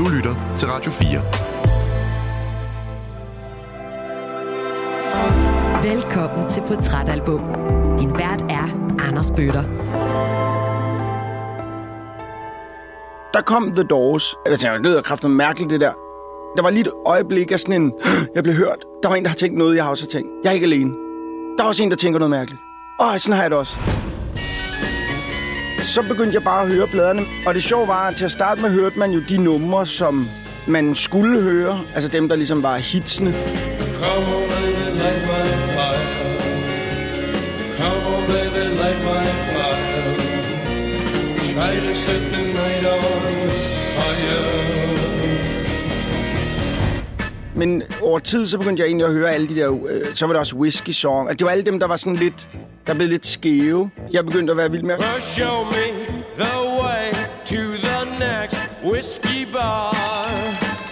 Du lytter til Radio 4. Velkommen til Portrætalbum. Din vært er Anders Bøtter. Der kom The Doors. Jeg tænkte, det lyder kraftigt mærkeligt, det der. Der var lige et øjeblik af sådan en, jeg blev hørt. Der var en, der har tænkt noget, jeg har også tænkt. Jeg er ikke alene. Der er også en, der tænker noget mærkeligt. Åh, sådan har jeg det også. Så begyndte jeg bare at høre pladerne. Og det sjove var, at til at starte med hørte man jo de numre, som man skulle høre. Altså dem, der ligesom var hitsene. Come on, baby, light my fire. Come on, baby, light my fire. Try to set the night on fire. Men over tid, så begyndte jeg egentlig at høre alle de der... Øh, så var det også Whiskey Song. Altså, det var alle dem, der var sådan lidt... Der blev lidt skæve. Jeg begyndte at være vild med... Show me the way to the next whiskey bar.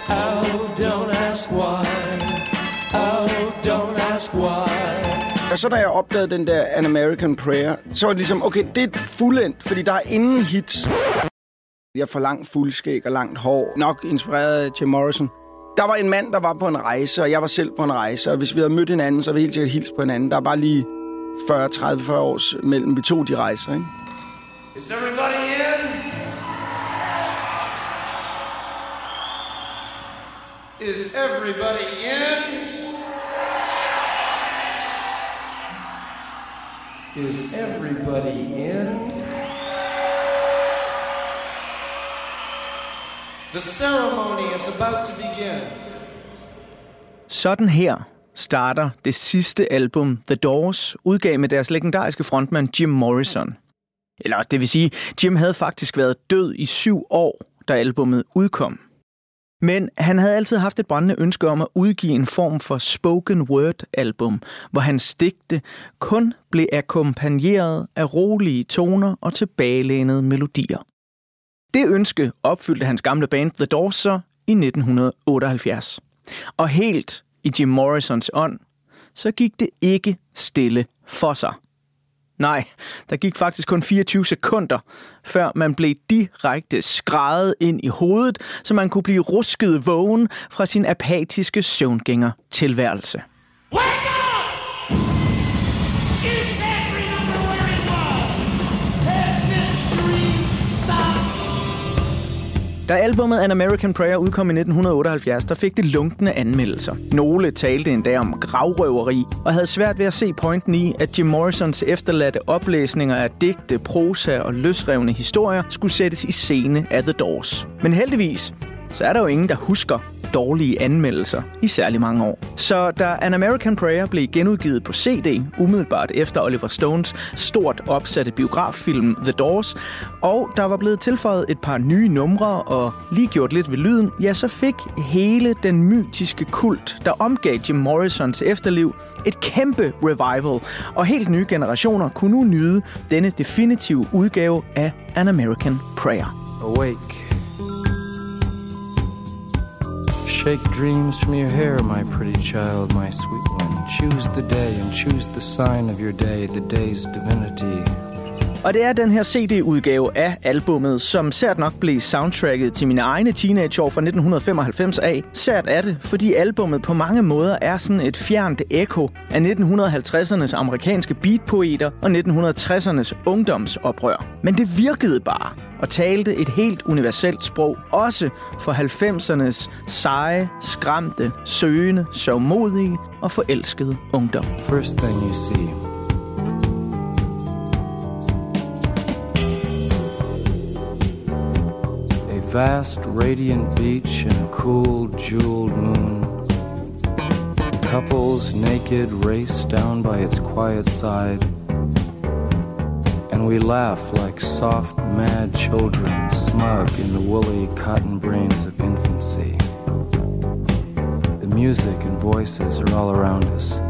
Oh, don't ask why. Oh, don't ask why. Og så da jeg opdagede den der An American Prayer, så var det ligesom, okay, det er fuldendt, fordi der er ingen hits. Jeg får langt fuldskæg og langt hår. Nok inspireret af Jim Morrison. Der var en mand, der var på en rejse, og jeg var selv på en rejse. Og hvis vi havde mødt hinanden, så havde vi helt sikkert hilst på hinanden. Der er bare lige 40, 30, 40 år mellem vi to de rejser, ikke? Is everybody in? Is everybody in? Is everybody in? The ceremony is about to begin. Sådan her starter det sidste album, The Doors, udgav med deres legendariske frontmand Jim Morrison. Eller det vil sige, Jim havde faktisk været død i syv år, da albummet udkom. Men han havde altid haft et brændende ønske om at udgive en form for spoken word album, hvor hans digte kun blev akkompagneret af rolige toner og tilbagelænede melodier. Det ønske opfyldte hans gamle band The Doors så i 1978. Og helt i Jim Morrisons ånd, så gik det ikke stille for sig. Nej, der gik faktisk kun 24 sekunder, før man blev direkte skrædet ind i hovedet, så man kunne blive rusket vågen fra sin apatiske søvngænger tilværelse. Da albumet An American Prayer udkom i 1978, der fik det lunkende anmeldelser. Nogle talte endda om gravrøveri, og havde svært ved at se pointen i, at Jim Morrisons efterladte oplæsninger af digte, prosa og løsrevne historier skulle sættes i scene af The Doors. Men heldigvis, så er der jo ingen, der husker dårlige anmeldelser i særlig mange år. Så da An American Prayer blev genudgivet på CD, umiddelbart efter Oliver Stones stort opsatte biograffilm The Doors, og der var blevet tilføjet et par nye numre og lige gjort lidt ved lyden, ja, så fik hele den mytiske kult, der omgav Jim Morrisons efterliv, et kæmpe revival, og helt nye generationer kunne nu nyde denne definitive udgave af An American Prayer. Awake Shake dreams from your hair, my pretty child, my sweet one. Choose the day and choose the sign of your day, the day's divinity. Og det er den her CD-udgave af albummet, som sært nok blev soundtracket til mine egne teenageår fra 1995 af. Sært er det, fordi albummet på mange måder er sådan et fjernt ekko af 1950'ernes amerikanske beatpoeter og 1960'ernes ungdomsoprør. Men det virkede bare og talte et helt universelt sprog, også for 90'ernes seje, skræmte, søgende, sørgmodige og forelskede ungdom. First thing you see vast, radiant beach and cool, jeweled moon. Couples naked race down by its quiet side. And we laugh like soft, mad children, smug in the woolly cotton brains of infancy. The music and voices are all around us.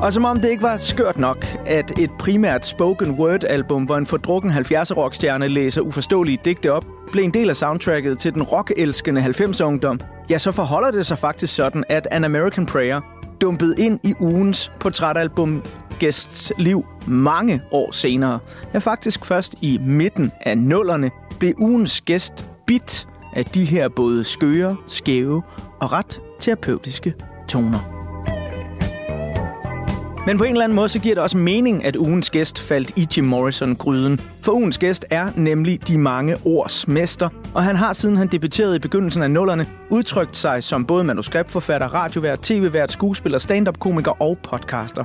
Og som om det ikke var skørt nok, at et primært spoken word album, hvor en fordrukken 70'er rockstjerne læser uforståelige digte op, blev en del af soundtracket til den rockelskende 90'er-ungdom, ja, så forholder det sig faktisk sådan, at An American Prayer dumpede ind i ugens portrætalbum gæsts liv mange år senere. Ja, faktisk først i midten af nullerne blev ugens gæst bit af de her både skøre, skæve og ret terapeutiske toner. Men på en eller anden måde, så giver det også mening, at ugens gæst faldt i Jim Morrison-gryden. For ugens gæst er nemlig de mange ords mester, og han har siden han debuterede i begyndelsen af nullerne, udtrykt sig som både manuskriptforfatter, radiovært, tv-vært, skuespiller, stand-up-komiker og podcaster.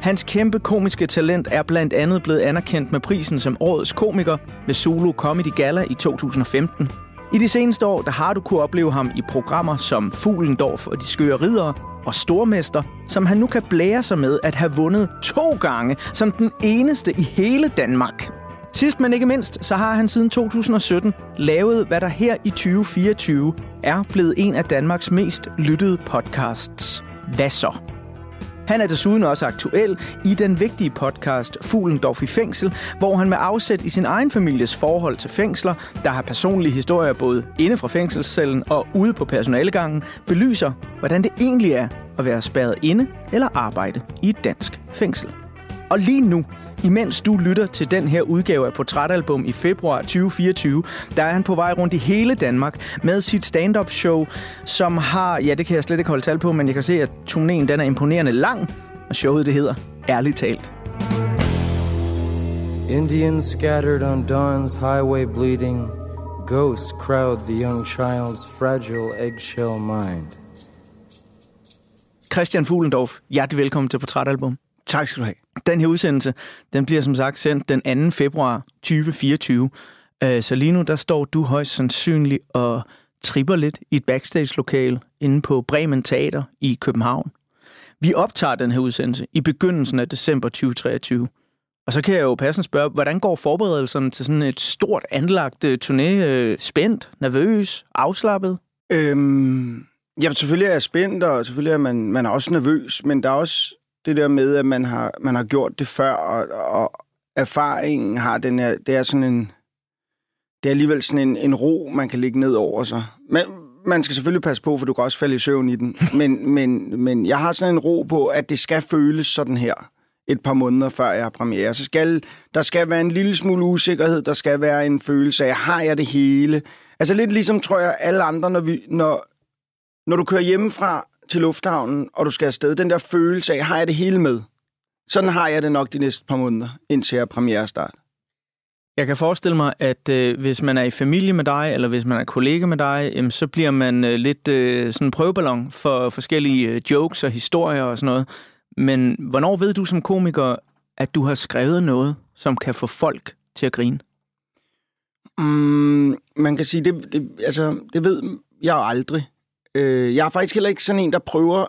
Hans kæmpe komiske talent er blandt andet blevet anerkendt med prisen som årets komiker ved Solo Comedy Gala i 2015. I de seneste år der har du kunne opleve ham i programmer som Fuglendorf og De Skøre Ridere, og stormester, som han nu kan blære sig med at have vundet to gange som den eneste i hele Danmark. Sidst men ikke mindst, så har han siden 2017 lavet, hvad der her i 2024 er blevet en af Danmarks mest lyttede podcasts. Hvad så? Han er desuden også aktuel i den vigtige podcast Fuglendorf i fængsel, hvor han med afsæt i sin egen families forhold til fængsler, der har personlige historier både inde fra fængselscellen og ude på personalegangen, belyser, hvordan det egentlig er at være spærret inde eller arbejde i et dansk fængsel. Og lige nu, imens du lytter til den her udgave af Portrætalbum i februar 2024, der er han på vej rundt i hele Danmark med sit stand-up show, som har, ja det kan jeg slet ikke holde tal på, men jeg kan se, at turnéen den er imponerende lang, og showet det hedder Ærligt talt. Indians scattered on dawn's highway bleeding, ghosts crowd the young child's fragile eggshell mind. Christian Fuglendorf, hjertelig velkommen til Portrætalbum. Tak skal du have. Den her udsendelse, den bliver som sagt sendt den 2. februar 2024. Øh, så lige nu, der står du højst sandsynligt og tripper lidt i et backstage-lokal inde på Bremen Teater i København. Vi optager den her udsendelse i begyndelsen af december 2023. Og så kan jeg jo passende spørge, hvordan går forberedelserne til sådan et stort anlagt øh, turné? Øh, spændt, nervøs, afslappet? Øhm, ja, selvfølgelig er jeg spændt, og selvfølgelig er man, man er også nervøs, men der er også det der med, at man har, man har gjort det før, og, og erfaringen har den her, det er sådan en, det er alligevel sådan en, en ro, man kan ligge ned over sig. Men man skal selvfølgelig passe på, for du kan også falde i søvn i den. Men, men, men jeg har sådan en ro på, at det skal føles sådan her et par måneder før jeg har premiere. Så skal, der skal være en lille smule usikkerhed, der skal være en følelse af, har jeg det hele? Altså lidt ligesom, tror jeg, alle andre, når, vi, når, når du kører hjemmefra, til lufthavnen, og du skal afsted, den der følelse af, har jeg det hele med? Sådan har jeg det nok de næste par måneder, indtil jeg premiere start. Jeg kan forestille mig, at øh, hvis man er i familie med dig, eller hvis man er kollega med dig, jamen, så bliver man øh, lidt øh, sådan en prøveballon for forskellige øh, jokes og historier og sådan noget. Men hvornår ved du som komiker, at du har skrevet noget, som kan få folk til at grine? Mm, man kan sige, det, det, altså, det ved jeg aldrig. Øh, jeg er faktisk heller ikke sådan en, der prøver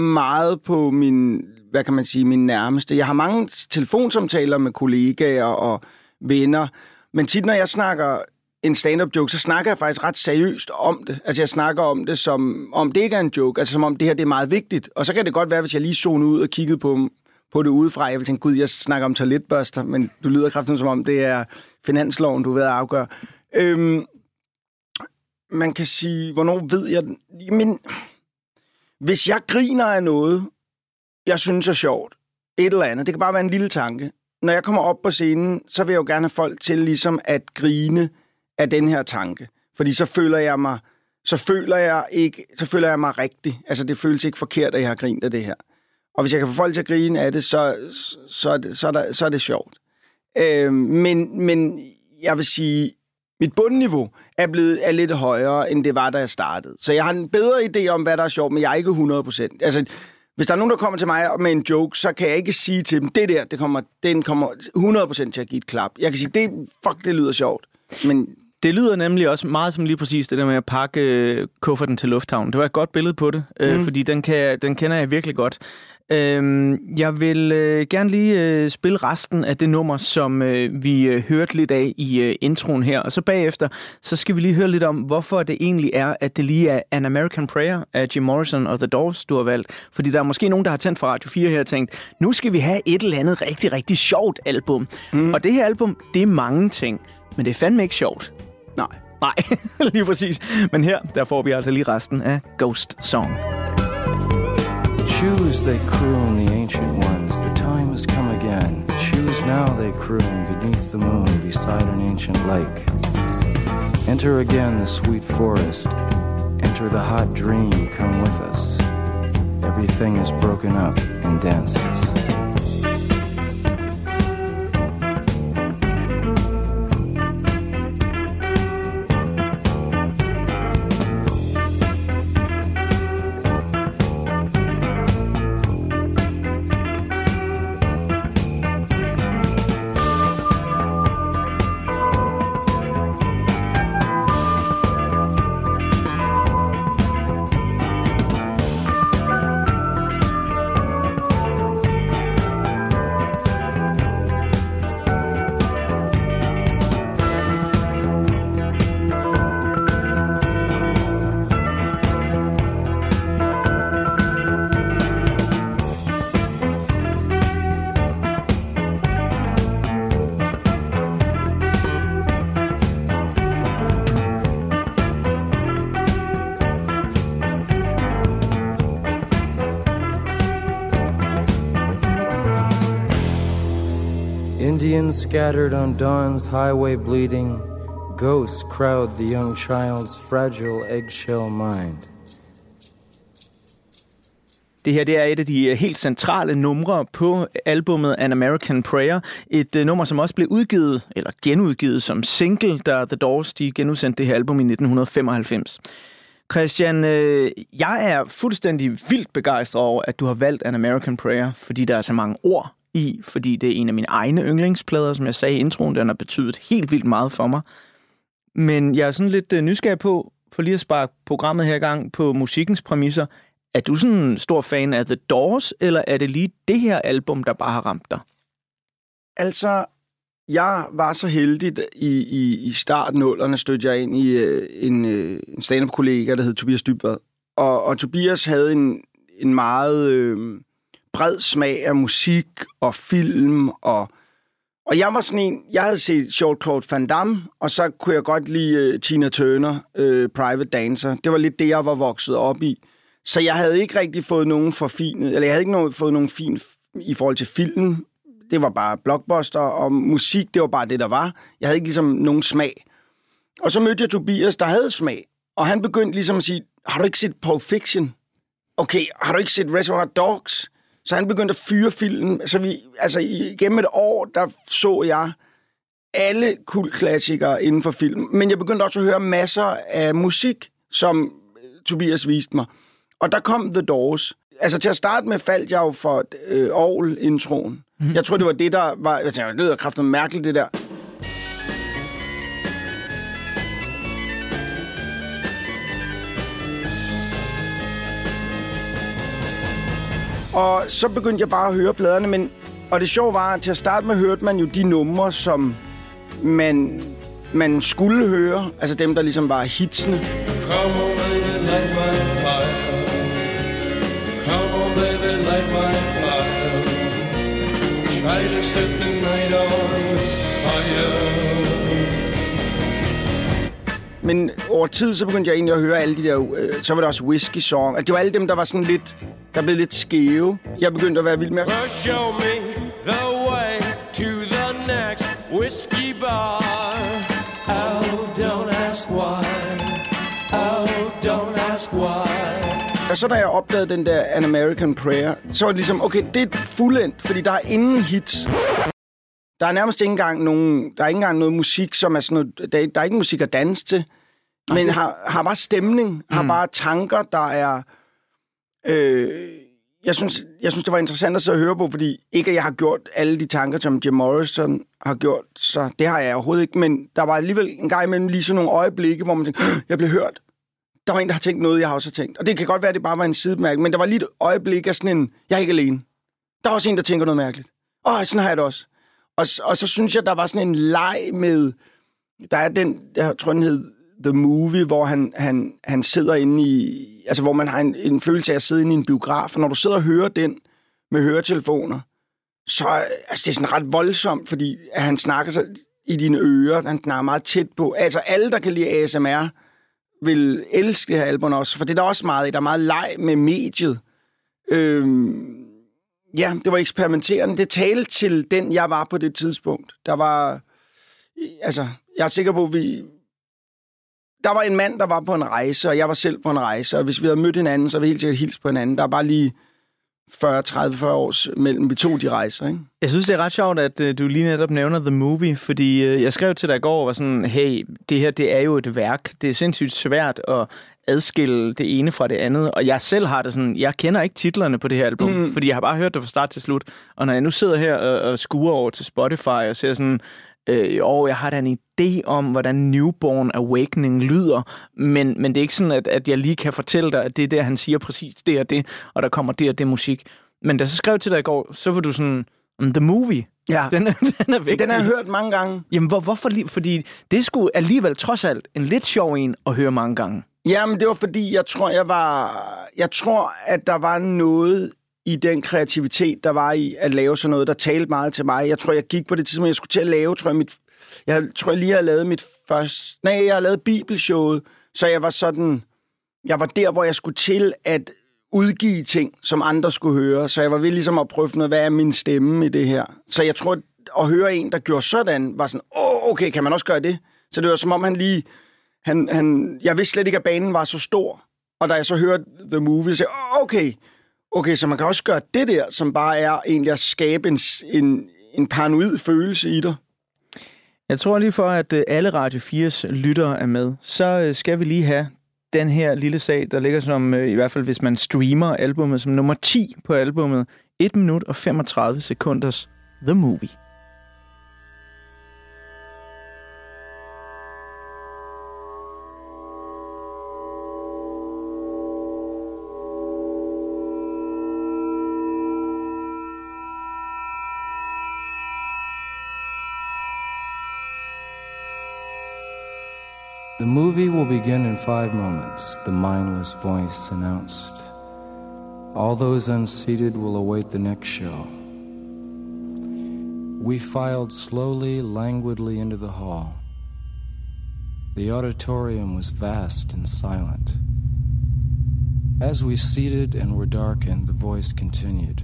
meget på min, hvad kan man sige, min nærmeste. Jeg har mange telefonsamtaler med kollegaer og venner, men tit når jeg snakker en stand-up joke, så snakker jeg faktisk ret seriøst om det. Altså jeg snakker om det som om det ikke er en joke, altså som om det her det er meget vigtigt. Og så kan det godt være, hvis jeg lige zonede ud og kiggede på, på det udefra, jeg vil tænke, gud, jeg snakker om toiletbørster, men du lyder kraftigt som om det er finansloven, du er ved at afgøre. Øhm, man kan sige, hvornår ved jeg... Men hvis jeg griner af noget, jeg synes er sjovt, et eller andet, det kan bare være en lille tanke. Når jeg kommer op på scenen, så vil jeg jo gerne have folk til ligesom at grine af den her tanke. Fordi så føler jeg mig, så føler jeg ikke, så føler jeg mig rigtig. Altså det føles ikke forkert, at jeg har grint af det her. Og hvis jeg kan få folk til at grine af det, så, så, er, det, så, er, der, så er det sjovt. Øh, men, men jeg vil sige, mit bundniveau er blevet er lidt højere, end det var, da jeg startede. Så jeg har en bedre idé om, hvad der er sjovt, men jeg er ikke 100%. Altså, hvis der er nogen, der kommer til mig med en joke, så kan jeg ikke sige til dem, det der, det kommer, den kommer 100% til at give et klap. Jeg kan sige, det, fuck, det lyder sjovt. Men det lyder nemlig også meget som lige præcis det der med at pakke øh, kufferten til lufthavnen. Det var et godt billede på det, øh, mm. fordi den, kan, den kender jeg virkelig godt. Øhm, jeg vil øh, gerne lige øh, spille resten af det nummer, som øh, vi øh, hørte lidt af i øh, introen her. Og så bagefter, så skal vi lige høre lidt om, hvorfor det egentlig er, at det lige er An American Prayer af Jim Morrison og The Doors, du har valgt. Fordi der er måske nogen, der har tændt for Radio 4 her og tænkt, nu skal vi have et eller andet rigtig, rigtig sjovt album. Mm. Og det her album, det er mange ting, men det er fandme ikke sjovt. Nej. Nej, lige præcis. Men her, der får vi altså lige resten af Ghost Song. Choose, they croon, the ancient ones, the time has come again. Choose now, they croon, beneath the moon, beside an ancient lake. Enter again the sweet forest. Enter the hot dream, come with us. Everything is broken up and dances. Skin scattered on dawn's highway bleeding, ghosts crowd the young child's fragile eggshell mind. Det her det er et af de øh, helt centrale numre på albummet An American Prayer. Et uh, nummer, som også blev udgivet, eller genudgivet som single, da The Doors de genudsendte det her album i 1995. Christian, øh, jeg er fuldstændig vildt begejstret over, at du har valgt An American Prayer, fordi der er så mange ord i, fordi det er en af mine egne yndlingsplader, som jeg sagde i introen, den har betydet helt vildt meget for mig. Men jeg er sådan lidt øh, nysgerrig på, for lige at sparke programmet her i gang på musikkens præmisser. Er du sådan en stor fan af The Doors, eller er det lige det her album, der bare har ramt dig? Altså, jeg var så heldig i, i, i startnullerne, stødte jeg ind i øh, en, øh, en stand-up-kollega, der hed Tobias Dybvad. Og, og Tobias havde en, en meget øh, bred smag af musik og film, og, og jeg var sådan en, jeg havde set Jean-Claude Van Damme, og så kunne jeg godt lide uh, Tina Turner, uh, Private Dancer. Det var lidt det, jeg var vokset op i. Så jeg havde ikke rigtig fået nogen forfinet, eller jeg havde ikke noget, fået nogen fin i forhold til filmen. Det var bare blockbuster, og musik, det var bare det, der var. Jeg havde ikke ligesom nogen smag. Og så mødte jeg Tobias, der havde smag. Og han begyndte ligesom at sige, har du ikke set Pulp Fiction? Okay, har du ikke set Reservoir Dogs? Så han begyndte at fyre film. Så vi, altså igennem et år, der så jeg alle kultklassikere inden for film. Men jeg begyndte også at høre masser af musik, som Tobias viste mig. Og der kom The Doors. Altså til at starte med faldt jeg jo for øh, Aarhus-introen. Mm. Jeg tror, det var det, der var... Jeg tænkte, det lyder kraftigt mærkeligt, det der. Og så begyndte jeg bare at høre pladerne, men... Og det sjove var, at til at starte med hørte man jo de numre, som man, man skulle høre. Altså dem, der ligesom var hitsene. Come on, Men over tid, så begyndte jeg egentlig at høre alle de der... Øh, så var der også Whiskey Song. Altså, det var alle dem, der var sådan lidt... Der blev lidt skæve. Jeg begyndte at være vild med... Show me the way to the next whiskey bar. Oh, don't ask why. Oh, don't ask why. Og så da jeg opdagede den der An American Prayer, så var det ligesom, okay, det er fuldendt, fordi der er ingen hits. Der er nærmest ikke engang, nogen, der er ikke engang noget musik, som er sådan noget, der, der er ikke musik at danse til, men okay. har, har bare stemning, mm. har bare tanker, der er... Øh, jeg, synes, jeg synes, det var interessant at så høre på, fordi ikke at jeg har gjort alle de tanker, som Jim Morrison har gjort, så det har jeg overhovedet ikke, men der var alligevel en gang imellem lige sådan nogle øjeblikke, hvor man tænkte, jeg blev hørt. Der var en, der har tænkt noget, jeg har også tænkt. Og det kan godt være, at det bare var en sidemærke, men der var lige et øjeblik af sådan en, jeg er ikke alene. Der er også en, der tænker noget mærkeligt. Åh, sådan har jeg det også. Og, og så synes jeg, der var sådan en leg med... Der er den, jeg tror, den hed The Movie, hvor han, han, han sidder inde i... Altså, hvor man har en, en følelse af at sidde inde i en biograf. Og når du sidder og hører den med høretelefoner, så altså, det er sådan ret voldsomt, fordi at han snakker sig i dine ører. Han snakker meget tæt på. Altså, alle, der kan lide ASMR, vil elske det her album også, for det er der også meget Der er meget leg med mediet. Øhm, ja, det var eksperimenterende. Det talte til den, jeg var på det tidspunkt. Der var... Altså, jeg er sikker på, at vi... der var en mand, der var på en rejse, og jeg var selv på en rejse, og hvis vi havde mødt hinanden, så ville vi helt sikkert hilse på hinanden. Der er bare lige 40, 30, 40 års mellem vi to de rejser, ikke? Jeg synes, det er ret sjovt, at øh, du lige netop nævner The Movie, fordi øh, jeg skrev til dig i går og var sådan, hey, det her, det er jo et værk. Det er sindssygt svært at adskille det ene fra det andet, og jeg selv har det sådan, jeg kender ikke titlerne på det her album, mm. fordi jeg har bare hørt det fra start til slut, og når jeg nu sidder her og, og skuer over til Spotify og ser sådan, øh, og jeg har da en idé om, hvordan Newborn Awakening lyder, men, men det er ikke sådan, at, at jeg lige kan fortælle dig, at det er der, han siger præcis det og det, og der kommer det og det musik. Men da jeg så skrev til dig i går, så var du sådan, "Mm, The Movie, Ja. den er, den er vigtig. Den har jeg hørt mange gange. Jamen, hvor, hvorfor lige? Fordi det skulle alligevel trods alt en lidt sjov en at høre mange gange. Jamen, det var fordi, jeg tror, jeg var... Jeg tror, at der var noget i den kreativitet, der var i at lave sådan noget, der talte meget til mig. Jeg tror, jeg gik på det tidspunkt, jeg skulle til at lave, tror jeg, mit... Jeg tror, jeg lige havde lavet mit første... Nej, jeg har lavet Bibelshowet, så jeg var sådan... Jeg var der, hvor jeg skulle til at udgive ting, som andre skulle høre. Så jeg var ved ligesom at prøve noget, hvad er min stemme i det her. Så jeg tror, at høre en, der gjorde sådan, var sådan, åh, okay, kan man også gøre det? Så det var som om, han lige... Han, han, jeg vidste slet ikke, at banen var så stor. Og da jeg så hørte The Movie, så okay, okay, så man kan også gøre det der, som bare er egentlig at skabe en, en, en paranoid følelse i dig. Jeg tror lige for, at øh, alle Radio 4's lyttere er med, så øh, skal vi lige have den her lille sag, der ligger som, øh, i hvert fald hvis man streamer albummet, som nummer 10 på albummet. 1 minut og 35 sekunders The Movie. Movie will begin in five moments, the mindless voice announced. All those unseated will await the next show. We filed slowly, languidly into the hall. The auditorium was vast and silent. As we seated and were darkened, the voice continued.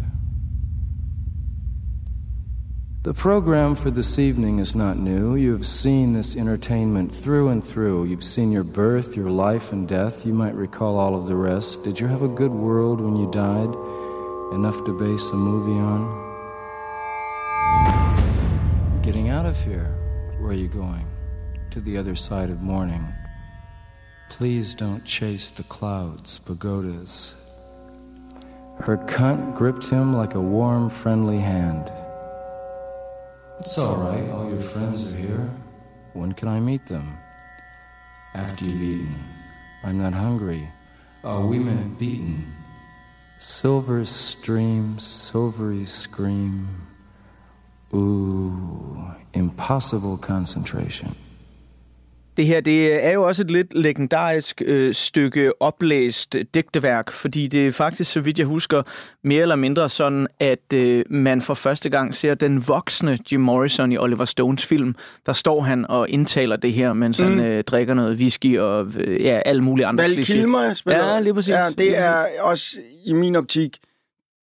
The program for this evening is not new. You have seen this entertainment through and through. You've seen your birth, your life, and death. You might recall all of the rest. Did you have a good world when you died? Enough to base a movie on? Getting out of here. Where are you going? To the other side of morning. Please don't chase the clouds, pagodas. Her cunt gripped him like a warm, friendly hand. It's all right. All your friends are here. When can I meet them? After you've eaten. I'm not hungry. Oh, we meant beaten. Silver stream, silvery scream. Ooh, impossible concentration. Det her det er jo også et lidt legendarisk øh, stykke oplæst digteværk, fordi det er faktisk, så vidt jeg husker, mere eller mindre sådan, at øh, man for første gang ser den voksne Jim Morrison i Oliver Stones film. Der står han og indtaler det her, mens mm. han øh, drikker noget whisky og øh, ja, alle mulige andre Val. Kilmer spiller. Ja, lige præcis. Ja, det er også i min optik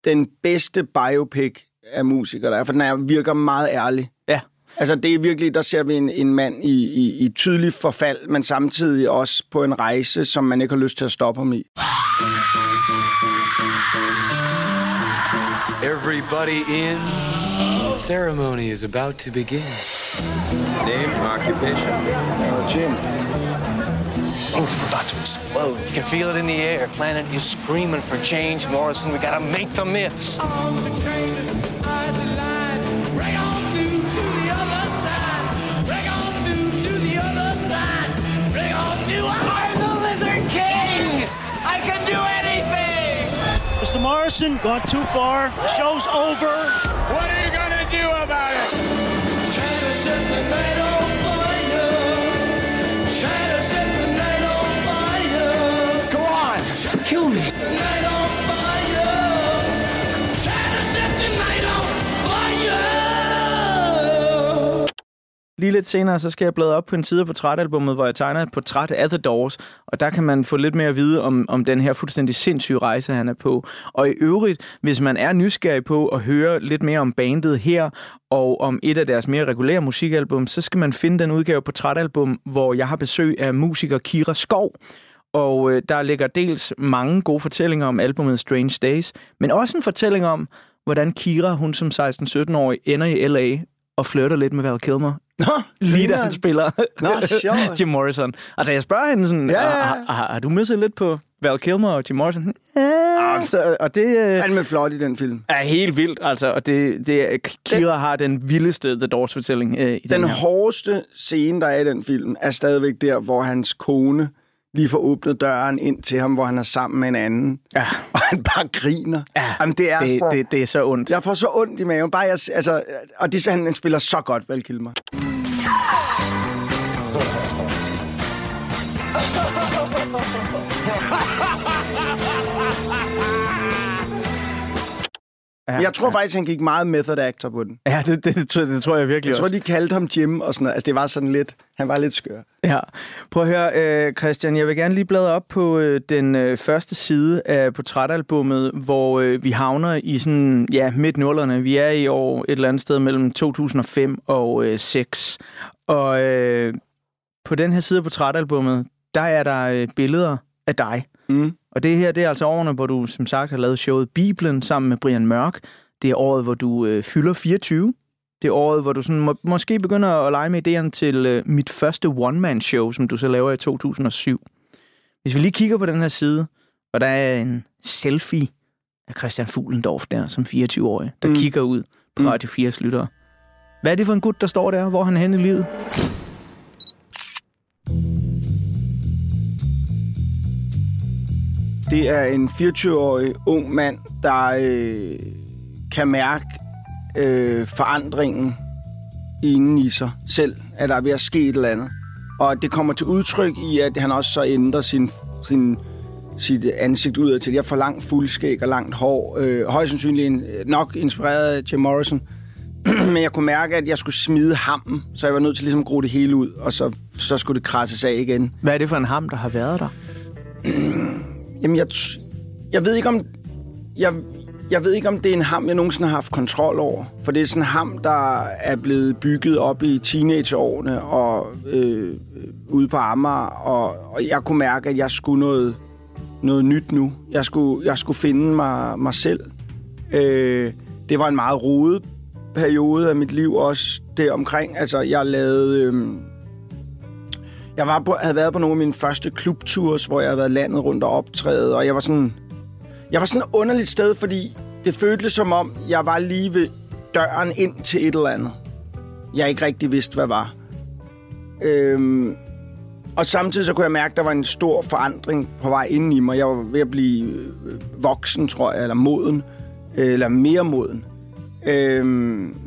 den bedste biopic af musikere, der er, for den er, virker meget ærlig. Ja. Altså, det er virkelig, der ser vi en, en mand i, i, i tydelig forfald, men samtidig også på en rejse, som man ikke har lyst til at stoppe ham i. Everybody in. Ceremony is about to begin. Name, occupation. Jim. Things are about to explode. You can feel it in the air. Planet is screaming for change, Morrison. We gotta make the myths. Mr. Gone too far. Show's over. What are you gonna do about it? Lige lidt senere, så skal jeg bladre op på en side af portrætalbummet, hvor jeg tegner et portræt af The Doors, og der kan man få lidt mere at vide om, om den her fuldstændig sindssyge rejse, han er på. Og i øvrigt, hvis man er nysgerrig på at høre lidt mere om bandet her, og om et af deres mere regulære musikalbum, så skal man finde den udgave portrætalbum, hvor jeg har besøg af musiker Kira Skov, og øh, der ligger dels mange gode fortællinger om albumet Strange Days, men også en fortælling om, hvordan Kira, hun som 16-17-årig, ender i L.A. og flytter lidt med Val Kilmer. Nå, Lige da han spiller Nå, sjovt. Jim Morrison. Altså, jeg spørger hende sådan, Ja. Har, har, har du misset lidt på Val Kilmer og Jim Morrison? Ja, så, og det øh, Han er flot i den film. er helt vildt, altså. Og det, det er, Kira har den vildeste The Doors-fortælling øh, i den, Den her. hårdeste scene, der er i den film, er stadigvæk der, hvor hans kone lige får åbnet døren ind til ham, hvor han er sammen med en anden. Ja. Og han bare griner. Ja, Jamen, det er det, så... det, det er så ondt. Jeg får så ondt i maven. Bare jeg, altså, og det, han, han spiller så godt, Val Kilmer. Ja, Jeg tror faktisk, han gik meget method actor på den. Ja, det, det, det, tror- det tror jeg virkelig Jeg tror, også. de kaldte ham Jim og sådan noget. Altså, det var sådan lidt... Han var lidt skør. Ja. Prøv at høre, øh, Christian, jeg vil gerne lige bladre op på øh, den øh, første side af portrætalbummet, hvor øh, vi havner i sådan, ja, midt nullerne. Vi er i år et eller andet sted mellem 2005 og øh, 6. Og øh, på den her side af portrætalbummet, der er der øh, billeder af dig. Mm. Og det her, det er altså årene, hvor du som sagt har lavet showet Bibelen sammen med Brian Mørk. Det er året, hvor du øh, fylder 24. Det er året, hvor du sådan, må, måske begynder at lege med idéerne til øh, mit første one-man-show, som du så laver i 2007. Hvis vi lige kigger på den her side, og der er en selfie af Christian Fuglendorf der, som 24-årig, der Mm. mm. kigger ud på Mm. Radio 4's lyttere. Hvad er det for en gut, der står der? Hvor er han henne i livet? Det er en 24-årig ung mand, der øh, kan mærke øh, forandringen inden i sig selv, at der er ved at ske et eller andet. Og det kommer til udtryk i, at han også så ændrer sin, sin, sit ansigt udad til. Jeg får langt fuldskæg og langt hår. Øh, højst sandsynligt en- nok inspireret af Jim Morrison. Men jeg kunne mærke, at jeg skulle smide hammen, så jeg var nødt til ligesom at gro det hele ud, og så, så skulle det krasses af igen. Hvad er det for en ham, der har været der? Jamen, jeg, jeg ved ikke om... Jeg, jeg ved ikke, om det er en ham, jeg nogensinde har haft kontrol over. For det er sådan en ham, der er blevet bygget op i teenageårene og øh, ude på Amager. Og, og jeg kunne mærke, at jeg skulle noget, noget nyt nu. Jeg skulle, jeg skulle finde mig, mig selv. Øh, det var en meget rodet periode af mit liv også deromkring. Altså, jeg lavede... Øh, jeg var på, havde været på nogle af mine første klubtures, hvor jeg havde været landet rundt og optræde, og jeg var sådan... Jeg var sådan et underligt sted, fordi det føltes som om, jeg var lige ved døren ind til et eller andet. Jeg ikke rigtig vidste, hvad var. Øhm, og samtidig så kunne jeg mærke, at der var en stor forandring på vej inden i mig. Jeg var ved at blive øh, voksen, tror jeg, eller moden. Øh, eller mere moden. Øhm,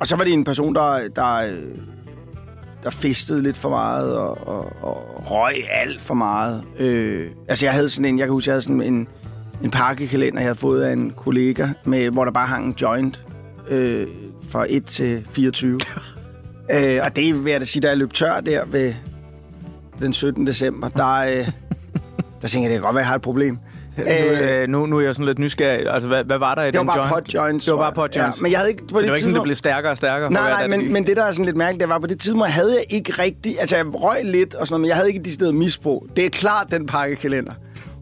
og så var det en person, der, der, øh, der festede lidt for meget og, og, og røg alt for meget. Øh, altså jeg havde sådan en, jeg kan huske, jeg havde sådan en, en pakkekalender, jeg havde fået af en kollega, med, hvor der bare hang en joint øh, fra 1 til 24. øh, og det vil jeg da sige, da jeg løb tør der ved den 17. december, der, øh, der tænkte jeg, det kan godt være, jeg har et problem. Nu, øh, nu, nu er jeg sådan lidt nysgerrig. Altså, hvad, hvad var der i Det var den bare joint? pot joints. Det var bare tror jeg. pot joints. Ja, men jeg havde ikke på Så det var ikke sådan, det blev stærkere og stærkere? Nej, nej, men, men det, der er sådan lidt mærkeligt, det var, på det tidspunkt havde jeg ikke rigtig... Altså, jeg røg lidt og sådan noget, men jeg havde ikke de steder misbrug. Det er klart, den pakkekalender.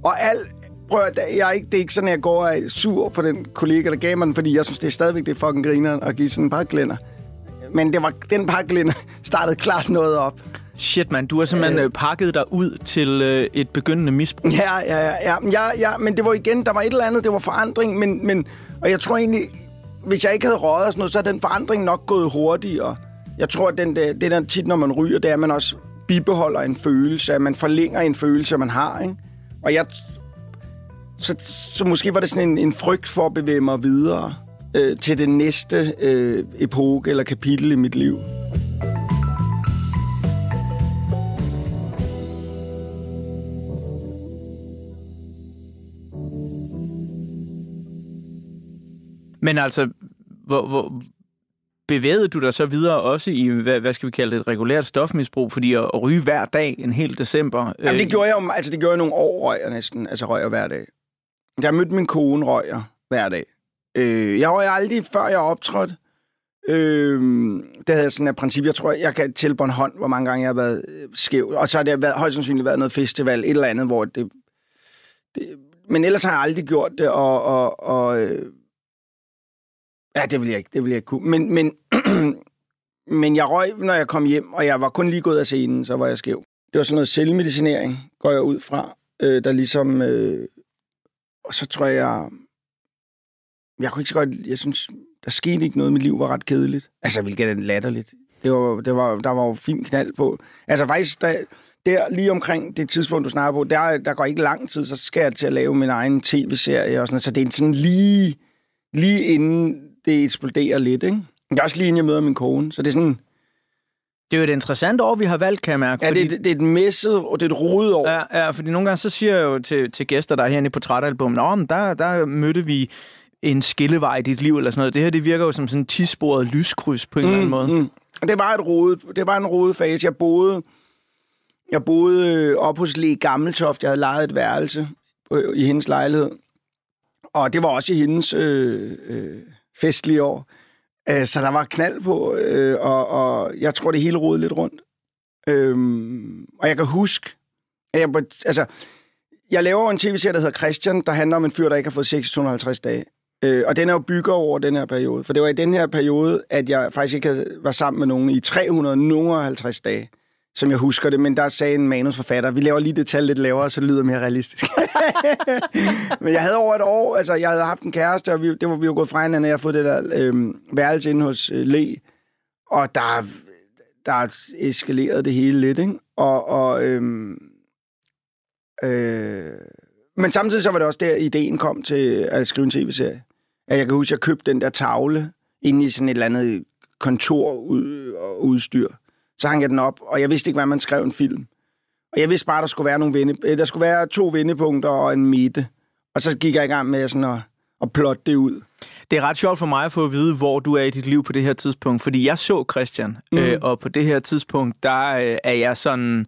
Og alt... Prøv at, jeg er ikke, det er ikke sådan, at jeg går og er sur på den kollega, der gav mig den, fordi jeg synes, det er stadigvæk det er fucking griner at give sådan en pakkekalender. Men det var, den pakkekalender startede klart noget op. Shit, man, du har simpelthen øh, pakket dig ud til øh, et begyndende misbrug. Ja, ja, ja, ja, ja, ja, men det var igen, der var et eller andet, det var forandring, men, men, og jeg tror egentlig, hvis jeg ikke havde røget og sådan noget, så er den forandring nok gået hurtigere. Jeg tror, at den, der, det der tit, når man ryger, det er, at man også bibeholder en følelse, at man forlænger en følelse, man har, ikke? Og jeg, så, så måske var det sådan en, en frygt for at bevæge mig videre øh, til det næste øh, epoke eller kapitel i mit liv. Men altså, hvor, hvor, bevægede du dig så videre også i, hvad, hvad skal vi kalde det, et regulært stofmisbrug, fordi at, at ryge hver dag en hel december... Jamen, det øh, gjorde jeg jo, altså det gjorde jeg nogle år, røg jeg næsten, altså røg jeg hver dag. Jeg mødte min kone, røg jeg hver dag. Øh, jeg røg aldrig, før jeg optrådte. Øh, det havde jeg sådan et princip, jeg tror, jeg kan tælle på en hånd, hvor mange gange jeg har været øh, skæv. Og så har det været, højst sandsynligt været noget festival, et eller andet, hvor det... det men ellers har jeg aldrig gjort det, og... og, og øh, ja, det ville jeg ikke, det ville jeg ikke kunne. Men, men, men jeg røg, når jeg kom hjem, og jeg var kun lige gået af scenen, så var jeg skæv. Det var sådan noget selvmedicinering, går jeg ud fra, øh, der ligesom... Øh, og så tror jeg... Jeg kunne ikke så godt... Jeg synes, der skete ikke noget. Mit liv var ret kedeligt. Altså, hvilket er latterligt. Det var, det var, der var jo fin knald på. Altså, faktisk, der, der lige omkring det tidspunkt, du snakker på, der, der går ikke lang tid, så skal jeg til at lave min egen tv-serie og sådan noget. Så det er sådan lige, lige inden det eksploderer lidt, ikke? Det er også lige inden jeg møder min kone. Så det er sådan... Det er jo et interessant år, vi har valgt, kan jeg mærke. Ja, fordi... det, det, det er et messet, og det er et rodet år. Ja, ja, fordi nogle gange så siger jeg jo til, til gæster, der er herinde i portrætalbum, Nå, men der, der mødte vi en skillevej i dit liv, eller sådan noget. Det her, det virker jo som sådan en tisporet lyskryds på en mm, eller anden måde. Mm. Det var et rodet, det var en rodet fase. Jeg boede, jeg boede øh, op hos Le Gammeltoft. Jeg havde lejet et værelse på, i hendes lejlighed. Og det var også i hendes øh, øh, festlige år. Øh, så der var knald på, øh, og, og jeg tror, det hele rodede lidt rundt. Øhm, og jeg kan huske, at jeg, altså, jeg laver en tv-serie, der hedder Christian, der handler om en fyr, der ikke har fået 6250 dage. Øh, og den er jo bygger over den her periode. For det var i den her periode, at jeg faktisk ikke havde, var sammen med nogen i 350 dage, som jeg husker det. Men der sagde en manusforfatter, vi laver lige det tal lidt lavere, så det lyder mere realistisk. men jeg havde over et år, altså jeg havde haft en kæreste, og vi, det var vi jo gået fra hinanden, og jeg har fået det der øh, værelse inde hos øh, Le. Og der, der eskalerede det hele lidt, ikke? Og, og øh, øh, men samtidig så var det også der, ideen kom til at skrive en tv-serie. At jeg kan huske, at jeg købte den der tavle inde i sådan et eller andet kontorudstyr. Ud. Så hang jeg den op, og jeg vidste ikke, hvordan man skrev en film. Og jeg vidste bare, at der skulle være, nogle vende, der skulle være to vendepunkter og en midte. Og så gik jeg i gang med sådan at, at plotte det ud. Det er ret sjovt for mig at få at vide, hvor du er i dit liv på det her tidspunkt. Fordi jeg så Christian, mm. øh, og på det her tidspunkt, der øh, er jeg sådan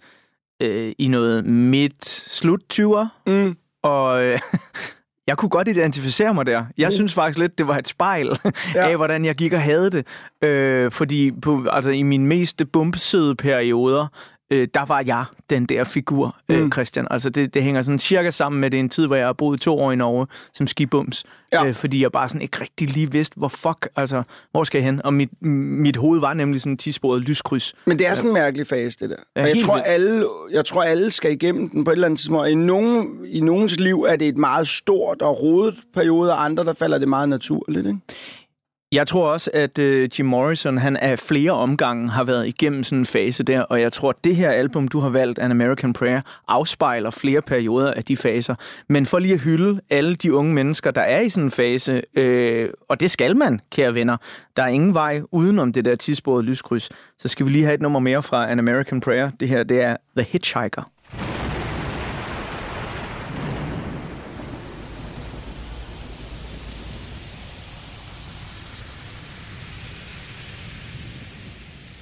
øh, i noget midt-slut 20'er. Mm. Og øh, jeg kunne godt identificere mig der. Jeg mm. synes faktisk lidt, det var et spejl ja. af, hvordan jeg gik og havde det. Øh, fordi på, altså, i mine mest bumpsøde perioder, øh, der var jeg den der figur, mm. øh, Christian. Altså det, det hænger sådan cirka sammen med det en tid, hvor jeg har boet to år i Norge som skibums. Ja. Øh, fordi jeg bare sådan ikke rigtig lige vidste, hvor fuck, altså, hvor skal jeg hen? Og mit, mit hoved var nemlig sådan en tisporet lyskryds. Men det er sådan en mærkelig fase, det der. Ja, og jeg tror, alle, jeg tror, alle skal igennem den på et eller andet tidspunkt. I, nogen, I nogens liv er det et meget stort og rodet periode, og andre, der falder det meget naturligt, ikke? Jeg tror også, at øh, Jim Morrison, han af flere omgange har været igennem sådan en fase der, og jeg tror, at det her album, du har valgt, An American Prayer, afspejler flere perioder af de faser. Men for lige at hylde alle de unge mennesker, der er i sådan en fase, øh, og det skal man, kære venner, der er ingen vej udenom det der tidsbordet lyskryds, så skal vi lige have et nummer mere fra An American Prayer. Det her, det er The Hitchhiker.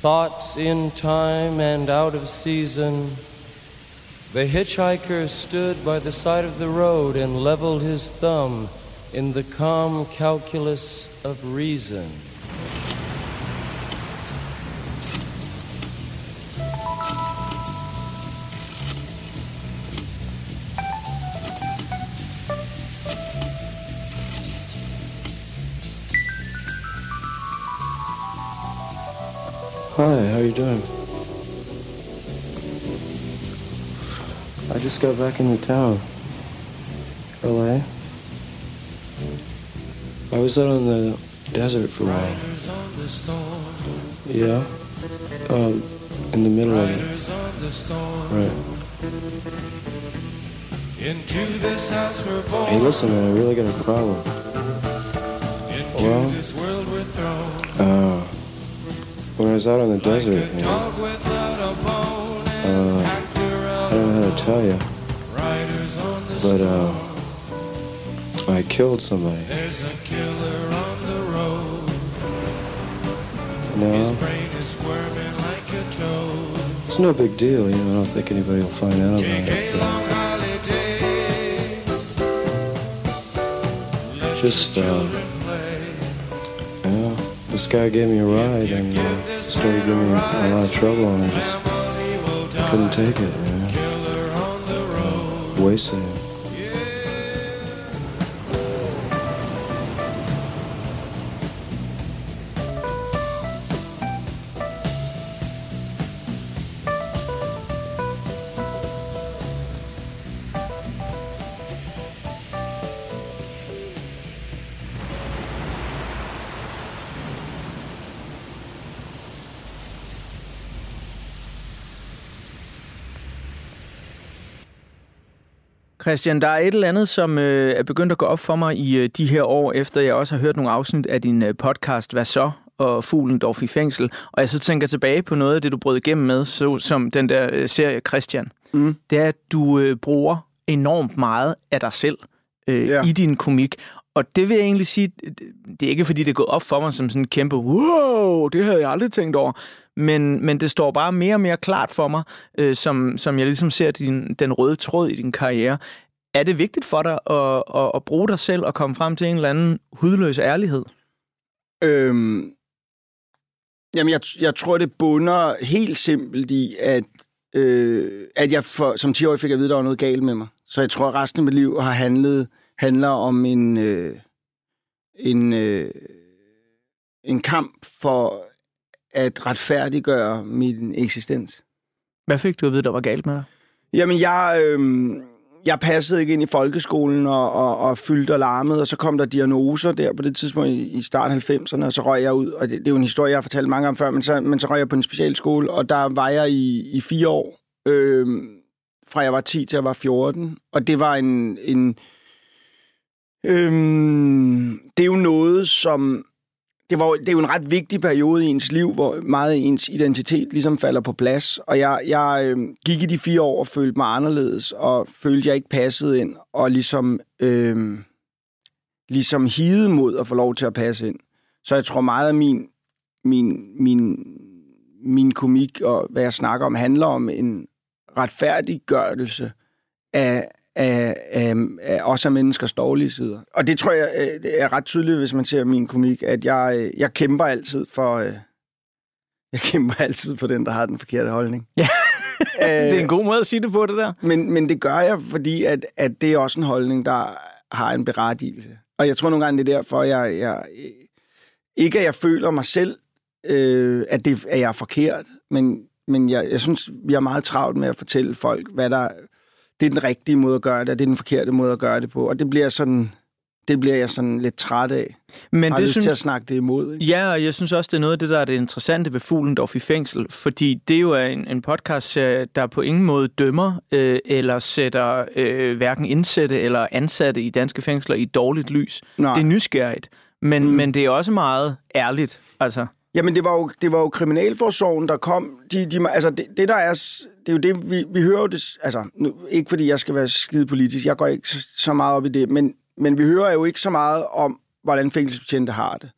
Thoughts in time and out of season. The hitchhiker stood by the side of the road and leveled his thumb in the calm calculus of reason. Hi, how are you doing? I just got back into town. LA. I was out on the desert for a while. Yeah. Um, in the middle of it. Right. Hey, listen, man, I really got a problem. Well, uh, when I was out on the desert, man, uh, I don't know how to tell you, but uh, I killed somebody. No. It's no big deal, you know. I don't think anybody will find out about it. but- Just, uh, this guy gave me a ride and uh, started giving me a lot of trouble, and I just couldn't take it, you know. Wasted Christian, der er et eller andet, som øh, er begyndt at gå op for mig i øh, de her år, efter jeg også har hørt nogle afsnit af din øh, podcast, Hvad så? og Fuglen Dorf i fængsel. Og jeg så tænker tilbage på noget af det, du brød igennem med, så, som den der øh, serie Christian. Mm. Det er, at du øh, bruger enormt meget af dig selv øh, Ja. i din komik. Og det vil jeg egentlig sige, det- det er ikke fordi, det er gået op for mig som sådan en kæmpe, wow, det havde jeg aldrig tænkt over. Men, men det står bare mere og mere klart for mig, øh, som, som jeg ligesom ser din, den røde tråd i din karriere. Er det vigtigt for dig at, at, at bruge dig selv og komme frem til en eller anden hudløs ærlighed? Øhm, jamen, jeg, jeg tror, det bunder helt simpelt i, at, øh, at jeg for, som 10-årig fik at vide, at der var noget galt med mig. Så jeg tror, at resten af mit liv har handlet handler om en, øh, en, øh, en kamp for at retfærdiggøre min eksistens. Hvad fik du at vide, der var galt med dig? Jamen, jeg, øh, jeg passede ikke ind i folkeskolen og, og, og fyldte og larmede, og så kom der diagnoser der på det tidspunkt i, i start 90'erne, og så røg jeg ud, og det, det er jo en historie, jeg har fortalt mange om før, men så, men så røg jeg på en specialskole, og der var jeg i, i fire år, øh, fra jeg var 10 til jeg var 14, og det var en... en øh, det er jo noget, som det, var, det er jo en ret vigtig periode i ens liv, hvor meget af ens identitet ligesom falder på plads. Og jeg, jeg øh, gik i de fire år og følte mig anderledes, og følte, jeg ikke passede ind, og ligesom, øh, ligesom hide mod at få lov til at passe ind. Så jeg tror meget af min, min, min, min komik og hvad jeg snakker om, handler om en retfærdiggørelse af, af, af, af også af menneskers dårlige sider. Og det tror jeg øh, det er ret tydeligt, hvis man ser min komik, at jeg, øh, jeg kæmper altid for... øh, Jeg kæmper altid for den, der har den forkerte holdning. Ja. Det er en god måde at sige det på, det der. Men, men det gør jeg, fordi at, at det er også en holdning, der har en berettigelse. Og jeg tror nogle gange, det er derfor, jeg, jeg ikke at jeg føler mig selv, øh, at, det, at jeg er forkert, men, men jeg, jeg synes, vi har meget travlt med at fortælle folk, hvad der det er den rigtige måde at gøre det, og det er den forkerte måde at gøre det på. Og det bliver sådan, det bliver jeg sådan lidt træt af. Men jeg har det lyst synes- til at snakke det imod. Ikke? Ja, og jeg synes også, det er noget af det, der er det interessante ved Fuglendorf i fængsel, fordi det jo er en, en podcast, der på ingen måde dømmer øh, eller sætter øh, hverken indsatte eller ansatte i danske fængsler i dårligt lys. Nej. Det er nysgerrigt, men, mm. men det er også meget ærligt. Altså, Jamen, det var jo, det var jo Kriminalforsorgen, der kom... De, de, altså, det, det der er... Det er jo det, vi, vi hører jo det... Altså, nu, ikke fordi jeg skal være skide politisk, jeg går ikke så, så meget op i det, men, men vi hører jo ikke så meget om, hvordan fængselsbetjente har det.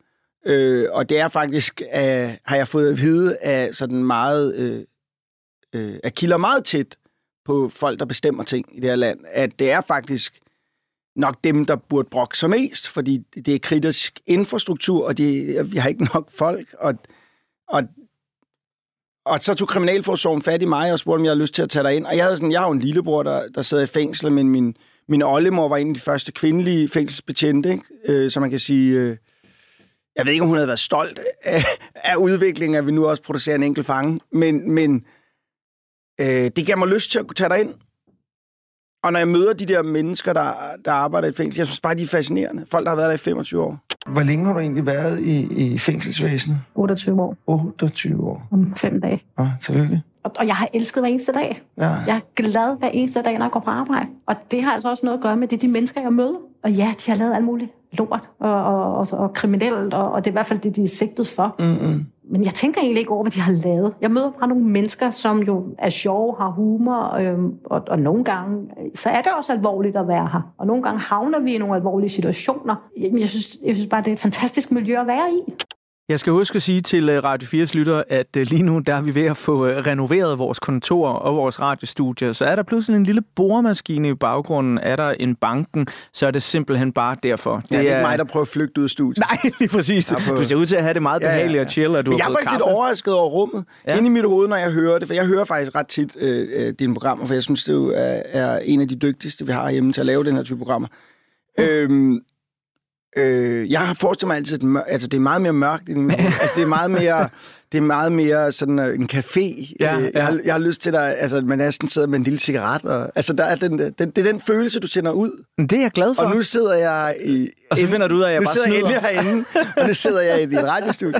Øh, og det er faktisk, øh, har jeg fået at vide, af sådan meget... Øh, øh, at kilder meget tæt på folk, der bestemmer ting i det her land, at det er faktisk nok dem, der burde brokke sig mest, fordi det er kritisk infrastruktur, og det, vi har ikke nok folk. Og, og, og så tog Kriminalforsorgen fat i mig og spurgte, om jeg havde lyst til at tage dig ind. Og jeg, havde sådan, jeg har jo en lillebror, der, der sidder i fængsel, men min, min oldemor var en af de første kvindelige fængselsbetjente, ikke? Øh, så man kan sige... Øh, jeg ved ikke, om hun havde været stolt af, af udviklingen, at vi nu også producerer en enkelt fange, men, men øh, det gav mig lyst til at kunne tage dig ind. Og når jeg møder de der mennesker, der, der arbejder i fængsel, jeg synes bare, de er fascinerende. Folk, der har været der i 25 år. Hvor længe har du egentlig været i, i fængselsvæsenet? 28 år 28 år. om fem dage. Ah, tillykke. Og, og jeg har elsket hver eneste dag. Ja. Jeg er glad hver eneste dag, når jeg går på arbejde. Og det har altså også noget at gøre med, det de mennesker, jeg møder. Og ja, de har lavet alt muligt lort og, og, og, og kriminelt, og, og det er i hvert fald det, de er sigtet for. Mm-mm. Men jeg tænker egentlig ikke over, hvad de har lavet. Jeg møder bare nogle mennesker, som jo er sjove, har humor, øhm, og, og nogle gange, øh, så er det også alvorligt at være her. Og nogle gange havner vi i nogle alvorlige situationer. Jamen, jeg synes, jeg synes bare, det er et fantastisk miljø at være i. Jeg skal huske at sige til øh, Radio 4's lytter, at øh, lige nu der er vi ved at få øh, renoveret vores kontor og vores radiostudier. Så er der pludselig en lille boremaskine i baggrunden, er der en banken, så er det simpelthen bare derfor. Det, ja, det er ikke mig, der prøver at flygte ud af studiet. Nej, lige præcis. Du ser ud til at have det meget behageligt ja, ja, ja. og chill, og du Men jeg har er fået faktisk lidt overrasket over rummet. Ja. Inde i mit hoved, når jeg hører det. For jeg hører faktisk ret tit øh, dine programmer, for jeg synes, det er, er en af de dygtigste, vi har hjemme til at lave den her type programmer. Mm. Øhm, øh, jeg har forestillet mig altid, at mør- altså, det er meget mere mørkt end altså, det er meget mere... Det er meget mere sådan øh, en café. Ja, Øh, ja. Jeg, har, jeg har lyst til, at altså, man næsten sidder med en lille cigaret. Og, altså, der er den, den, det er den følelse, du sender ud. Det er jeg glad for. Og nu sidder jeg i... Og så finder du ud af, at jeg nu bare sidder snyder. herinde, og nu sidder jeg i et radiostudie.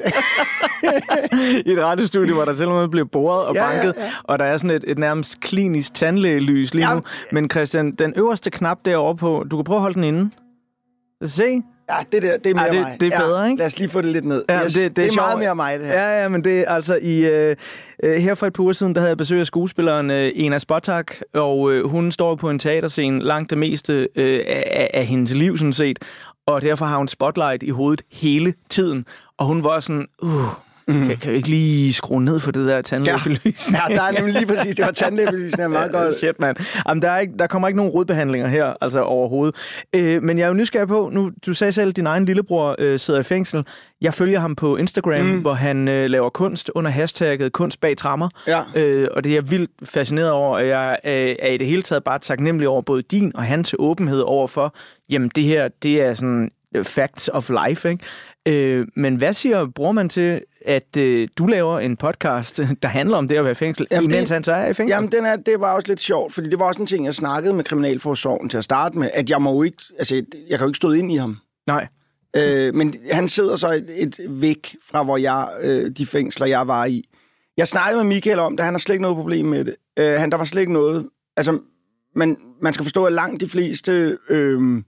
i et radiostudie, hvor der med bliver boret og Ja, ja, banket, ja. og der er sådan et, et nærmest klinisk tandlægelys lige nu. Men Christian, den øverste knap derovre på, du kan prøve at holde den inde. Se. Ja, det der, det er mere Ja, det- mig. det er bedre, ja, ikke? Lad os lige få det lidt ned. Ja, yes, det, det, er, det er meget sjovt. mere mig, det her. Ja, ja, men det er altså i... Øh, øh, her for et par uger siden, der havde jeg besøg af skuespilleren øh, Ena Spotak, og øh, hun står på en teaterscene langt det meste øh, af, af hendes liv, sådan set. Og derfor har hun spotlight i hovedet hele tiden. Og hun var sådan, uh, mm. kan, kan vi ikke lige skrue ned for det der tandlægebelysning? Ja, der er nemlig lige præcis, det var tandlægebelysning, er meget godt. Shit, mand. Jamen, der, er ikke, der kommer ikke nogen rodbehandlinger her, altså overhovedet. Øh, men jeg er jo nysgerrig på, nu, du sagde selv, at din egen lillebror øh, sidder i fængsel. Jeg følger ham på Instagram, mm. hvor han øh, laver kunst under hashtagget kunst bag trammer. Ja. Øh, og det er jeg vildt fascineret over, og jeg øh, er i det hele taget bare taknemmelig over både din og hans åbenhed over for, jamen det her, det er sådan øh, facts of life, ikke? Øh, men hvad siger bror man til, at øh, du laver en podcast, der handler om det at være i fængsel, jamen, imens han så er i fængsel? Jamen, den er, det var også lidt sjovt, fordi det var også en ting, jeg snakkede med Kriminalforsorgen til at starte med, at jeg må jo ikke, altså, jeg kan jo ikke stå ind i ham. Nej. Øh, men han sidder så et, et væk fra, hvor jeg, øh, de fængsler, jeg var i. Jeg snakkede med Michael om det, han har slet ikke noget problem med det. Øh, han, der var slet ikke noget, altså, man, man skal forstå, at langt de fleste, øh,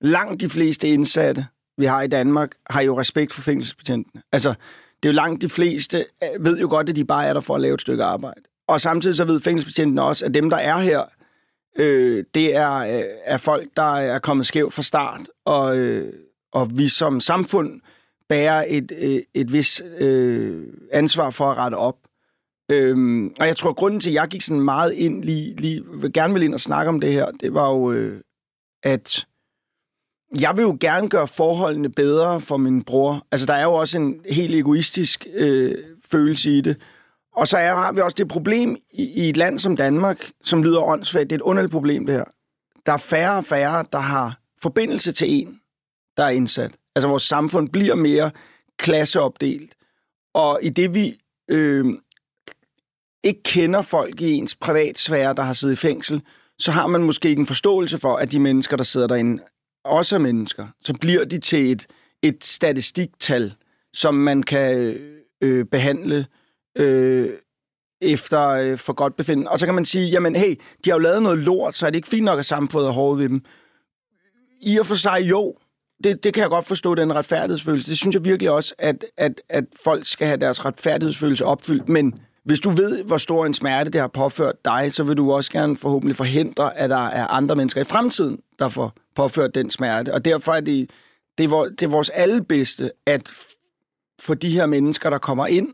langt de fleste indsatte, vi har i Danmark, har jo respekt for fængselsbetjentene. Altså, det er jo langt de fleste, øh, ved jo godt, at de bare er der for at lave et stykke arbejde. Og samtidig så ved fængselsbetjentene også, at dem, der er her, øh, det er, øh, er folk, der er kommet skævt fra start, og, øh, og vi som samfund bærer et, et, et vis øh, ansvar for at rette op. Øhm, og jeg tror, at grunden til, at jeg gik sådan meget ind, lige, lige gerne vil ind og snakke om det her, det var jo, øh, at jeg vil jo gerne gøre forholdene bedre for min bror. Altså, der er jo også en helt egoistisk øh, følelse i det. Og så er, har vi også det problem i, i et land som Danmark, som lyder åndssvagt. Det er et underligt problem, det her. Der er færre og færre, der har forbindelse til en, der er indsat. Altså, vores samfund bliver mere klasseopdelt. Og i det, vi øh, ikke kender folk i ens privatsfære, der har siddet i fængsel, så har man måske ikke en forståelse for, at de mennesker, der sidder derinde, også er mennesker. Så bliver de til et, et statistiktal, som man kan øh, behandle øh, efter øh, for godt befinden. Og så kan man sige, jamen hey, de har jo lavet noget lort, så er det ikke fint nok, at samfundet er hårdt ved dem. I og for sig jo, det, det kan jeg godt forstå, den retfærdighedsfølelse. Det synes jeg virkelig også, at, at, at folk skal have deres retfærdighedsfølelse opfyldt. Men hvis du ved, hvor stor en smerte det har påført dig, så vil du også gerne forhåbentlig forhindre, at der er andre mennesker i fremtiden, der får påført den smerte. Og derfor er det, det, er, det er vores allebedste, at for de her mennesker, der kommer ind,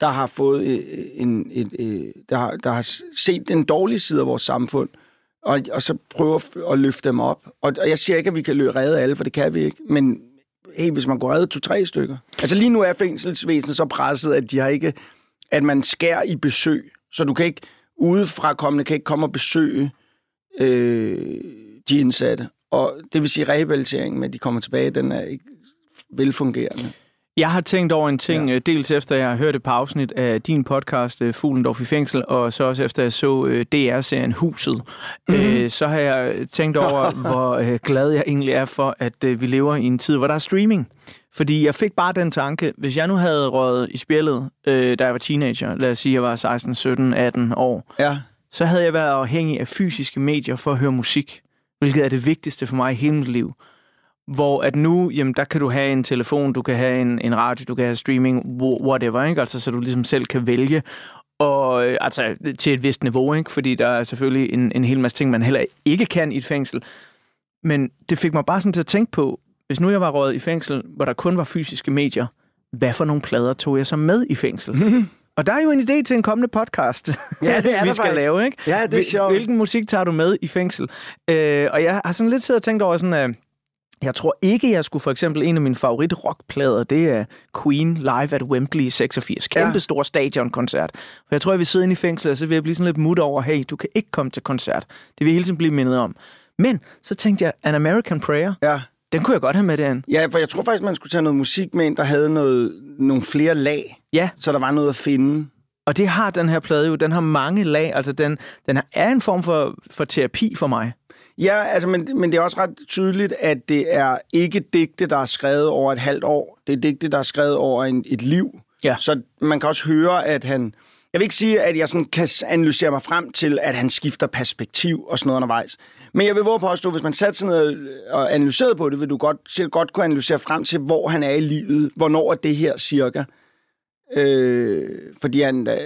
der har fået en, en, et, øh, der, har, der har set den dårlige side af vores samfund, og, og så prøve at løfte dem op. Og, og jeg siger ikke, at vi kan lø- redde alle, for det kan vi ikke, men hey, hvis man kunne redde to-tre stykker. Altså lige nu er fængselsvæsenet så presset, at de har ikke, at man skærer i besøg, så du kan ikke, udefrakommende kan ikke komme og besøge øh, de indsatte. Og det vil sige, rehabiliteringen med, at de kommer tilbage, den er ikke velfungerende. Jeg har tænkt over en ting, ja. dels efter jeg har hørt et par afsnit af din podcast, øh, Fuglendorf i fængsel, og så også efter jeg så øh, DR-serien Huset. Mm-hmm. Øh, så har jeg tænkt over, hvor øh, glad jeg egentlig er for, at øh, vi lever i en tid, hvor der er streaming. Fordi jeg fik bare den tanke, hvis jeg nu havde røget i spjældet, øh, da jeg var teenager, lad os sige, jeg var 16, 17, 18 år, ja. så havde jeg været afhængig af fysiske medier for at høre musik, hvilket er det vigtigste for mig i hele mit liv. Hvor at nu, jamen, der kan du have en telefon, du kan have en, en radio, du kan have streaming, whatever, ikke? Altså, så du ligesom selv kan vælge. Og øh, altså til et vist niveau, ikke? Fordi der er selvfølgelig en, en hel masse ting, man heller ikke kan i et fængsel. Men det fik mig bare sådan til at tænke på, hvis nu jeg var røget i fængsel, hvor der kun var fysiske medier, hvad for nogle plader tog jeg så med i fængsel? Og der er jo en idé til en kommende podcast, Ja, det er vi skal faktisk. lave, ikke? Ja, det er sjovt. Hvilken musik tager du med i fængsel? Øh, og jeg har sådan lidt siddet og tænkt over sådan, at jeg tror ikke, jeg skulle for eksempel en af mine favorit rockplader, det er Queen live at Wembley i 86. Kæmpe Ja. stor stadionkoncert. For jeg tror, jeg vil sidde inde i fængslet, og så vil jeg blive sådan lidt mut over, hey, du kan ikke komme til koncert. Det vil jeg hele tiden blive mindet om. Men så tænkte jeg, An American Prayer, Ja. den kunne jeg godt have med derinde. ja, for jeg tror faktisk, man skulle tage noget musik med ind, der havde noget, nogle flere lag, Ja, så der var noget at finde. og det har den her plade jo. Den har mange lag. Altså, den, den er en form for, for terapi for mig. Ja, altså, men, men det er også ret tydeligt, at det er ikke digte, der er skrevet over et halvt år. Det er digte, der er skrevet over en, et liv. Ja. Så man kan også høre, at han... Jeg vil ikke sige, at jeg sådan kan analysere mig frem til, at han skifter perspektiv og sådan noget undervejs. Men jeg vil våge på at hvis man satte sig ned og analyserede på det, vil du godt, godt kunne analysere frem til, hvor han er i livet. Hvornår er det her cirka? Øh, fordi han... Øh,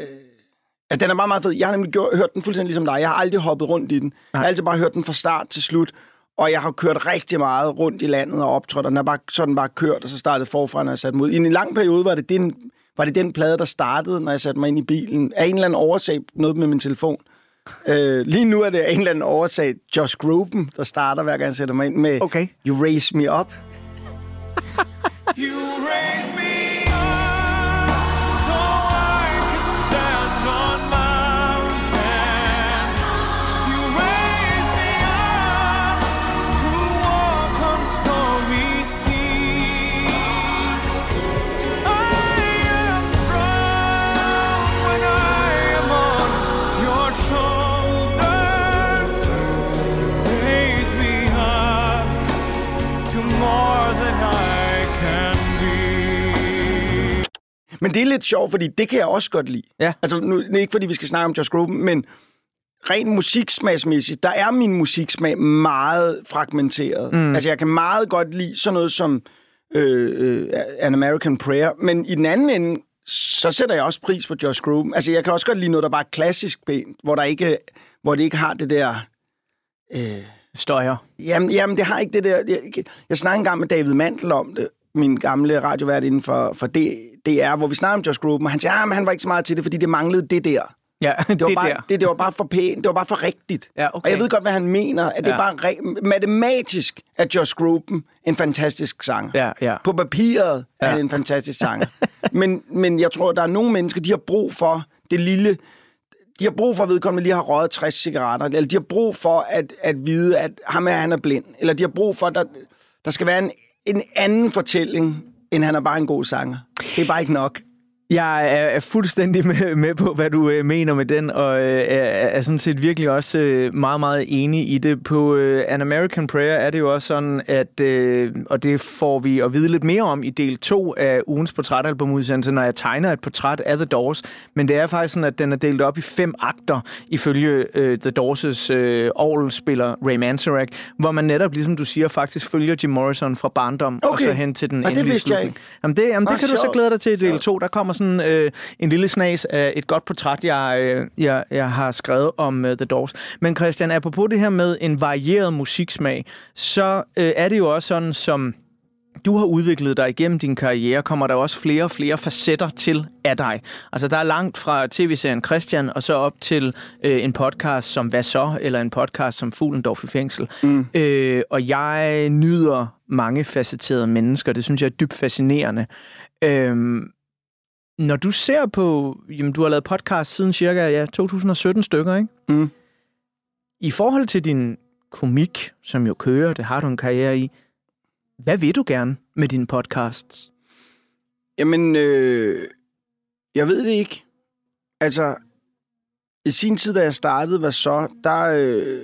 Ja, den er meget, meget fed. Jeg har nemlig gjort, hørt den fuldstændig ligesom dig. Jeg har aldrig hoppet rundt i den. Jeg har altid bare hørt den fra start til slut. Og jeg har kørt rigtig meget rundt i landet og optrådt, og den er bare, så den bare kørt, og så startede forfra, når jeg satte mig ud. I en lang periode var det, den, var det den plade, der startede, når jeg satte mig ind i bilen. Af en eller anden årsag noget med min telefon. Øh, lige nu er det af en eller anden årsag Josh Groban, der starter, hver gang jeg sætter mig ind med Okay. You Raise Me Up. You raise me Men det er lidt sjovt, fordi det kan jeg også godt lide. Ja. Altså, nu, det ikke fordi, vi skal snakke om Josh Groban, men rent musiksmagsmæssigt, der er min musiksmag meget fragmenteret. Mm. Altså, jeg kan meget godt lide sådan noget som øh, øh, An American Prayer, men i den anden ende, så sætter jeg også pris på Josh Groban. Altså, jeg kan også godt lide noget, der bare er klassisk pænt, hvor, der ikke, hvor det ikke har det der... Øh, Støjer. Jamen, jamen, det har ikke det der... Jeg, jeg snakkede engang med David Mantel om det, min gamle radiovært inden for, for D, DR, hvor vi snakkede om Josh Groban, og han siger, at han var ikke så meget til det, fordi det manglede det der. Ja, det, Det var, det bare, der. Det, det var bare for pænt, det var bare for rigtigt. Ja, okay. Og jeg ved godt, hvad han mener, at det Ja. er bare re- matematisk, at Josh Groban en fantastisk sanger. Ja, ja. På papiret er han en fantastisk sanger. men, men jeg tror, der er nogle mennesker, de har brug for det lille... De har brug for, at vedkommende lige har røget 60 cigaretter, eller de har brug for at, at vide, at ham her, han er blind. Eller de har brug for, at der, der skal være en, en anden fortælling, end han er bare en god sanger. Det er bare ikke nok. Jeg er, fuldstændig med, med på, hvad du øh, mener med den, og øh, er, er sådan set virkelig også øh, meget, meget enig i det. På øh, An American Prayer er det jo også sådan, at, øh, og det får vi at vide lidt mere om i del 2 af ugens portrætalbumudsendelse, når jeg tegner et portræt af The Doors. Men det er faktisk sådan, at den er delt op i fem akter, ifølge øh, The Doors' øh, spiller Ray Manzarek, hvor man netop, ligesom du siger, faktisk følger Jim Morrison fra barndom og Okay. så hen til den det endelige vidste jeg ikke. Jamen det, jamen, det kan du så glæde dig til i del 2. Der kommer sådan øh, en lille snas af et godt portræt, jeg, øh, jeg, jeg har skrevet om uh, The Doors. Men Christian, apropos det her med en varieret musiksmag, så øh, er det jo også sådan, som du har udviklet dig igennem din karriere, kommer der også flere og flere facetter til af dig. Altså, der er langt fra tv-serien Christian, og så op til øh, en podcast som Hvad så? Eller en podcast som Fuglendorf i fængsel. Mm. Øh, og jeg nyder mange facetterede mennesker. Det synes jeg er dybt fascinerende. Øhm, når du ser på... Jamen, du har lavet podcast siden cirka ja, 2017 stykker, ikke? Mm. I forhold til din komik, som jo kører, det har du en karriere i, hvad vil du gerne med dine podcasts? Jamen, øh, jeg ved det ikke. Altså, i sin tid, da jeg startede, hvad så, der øh,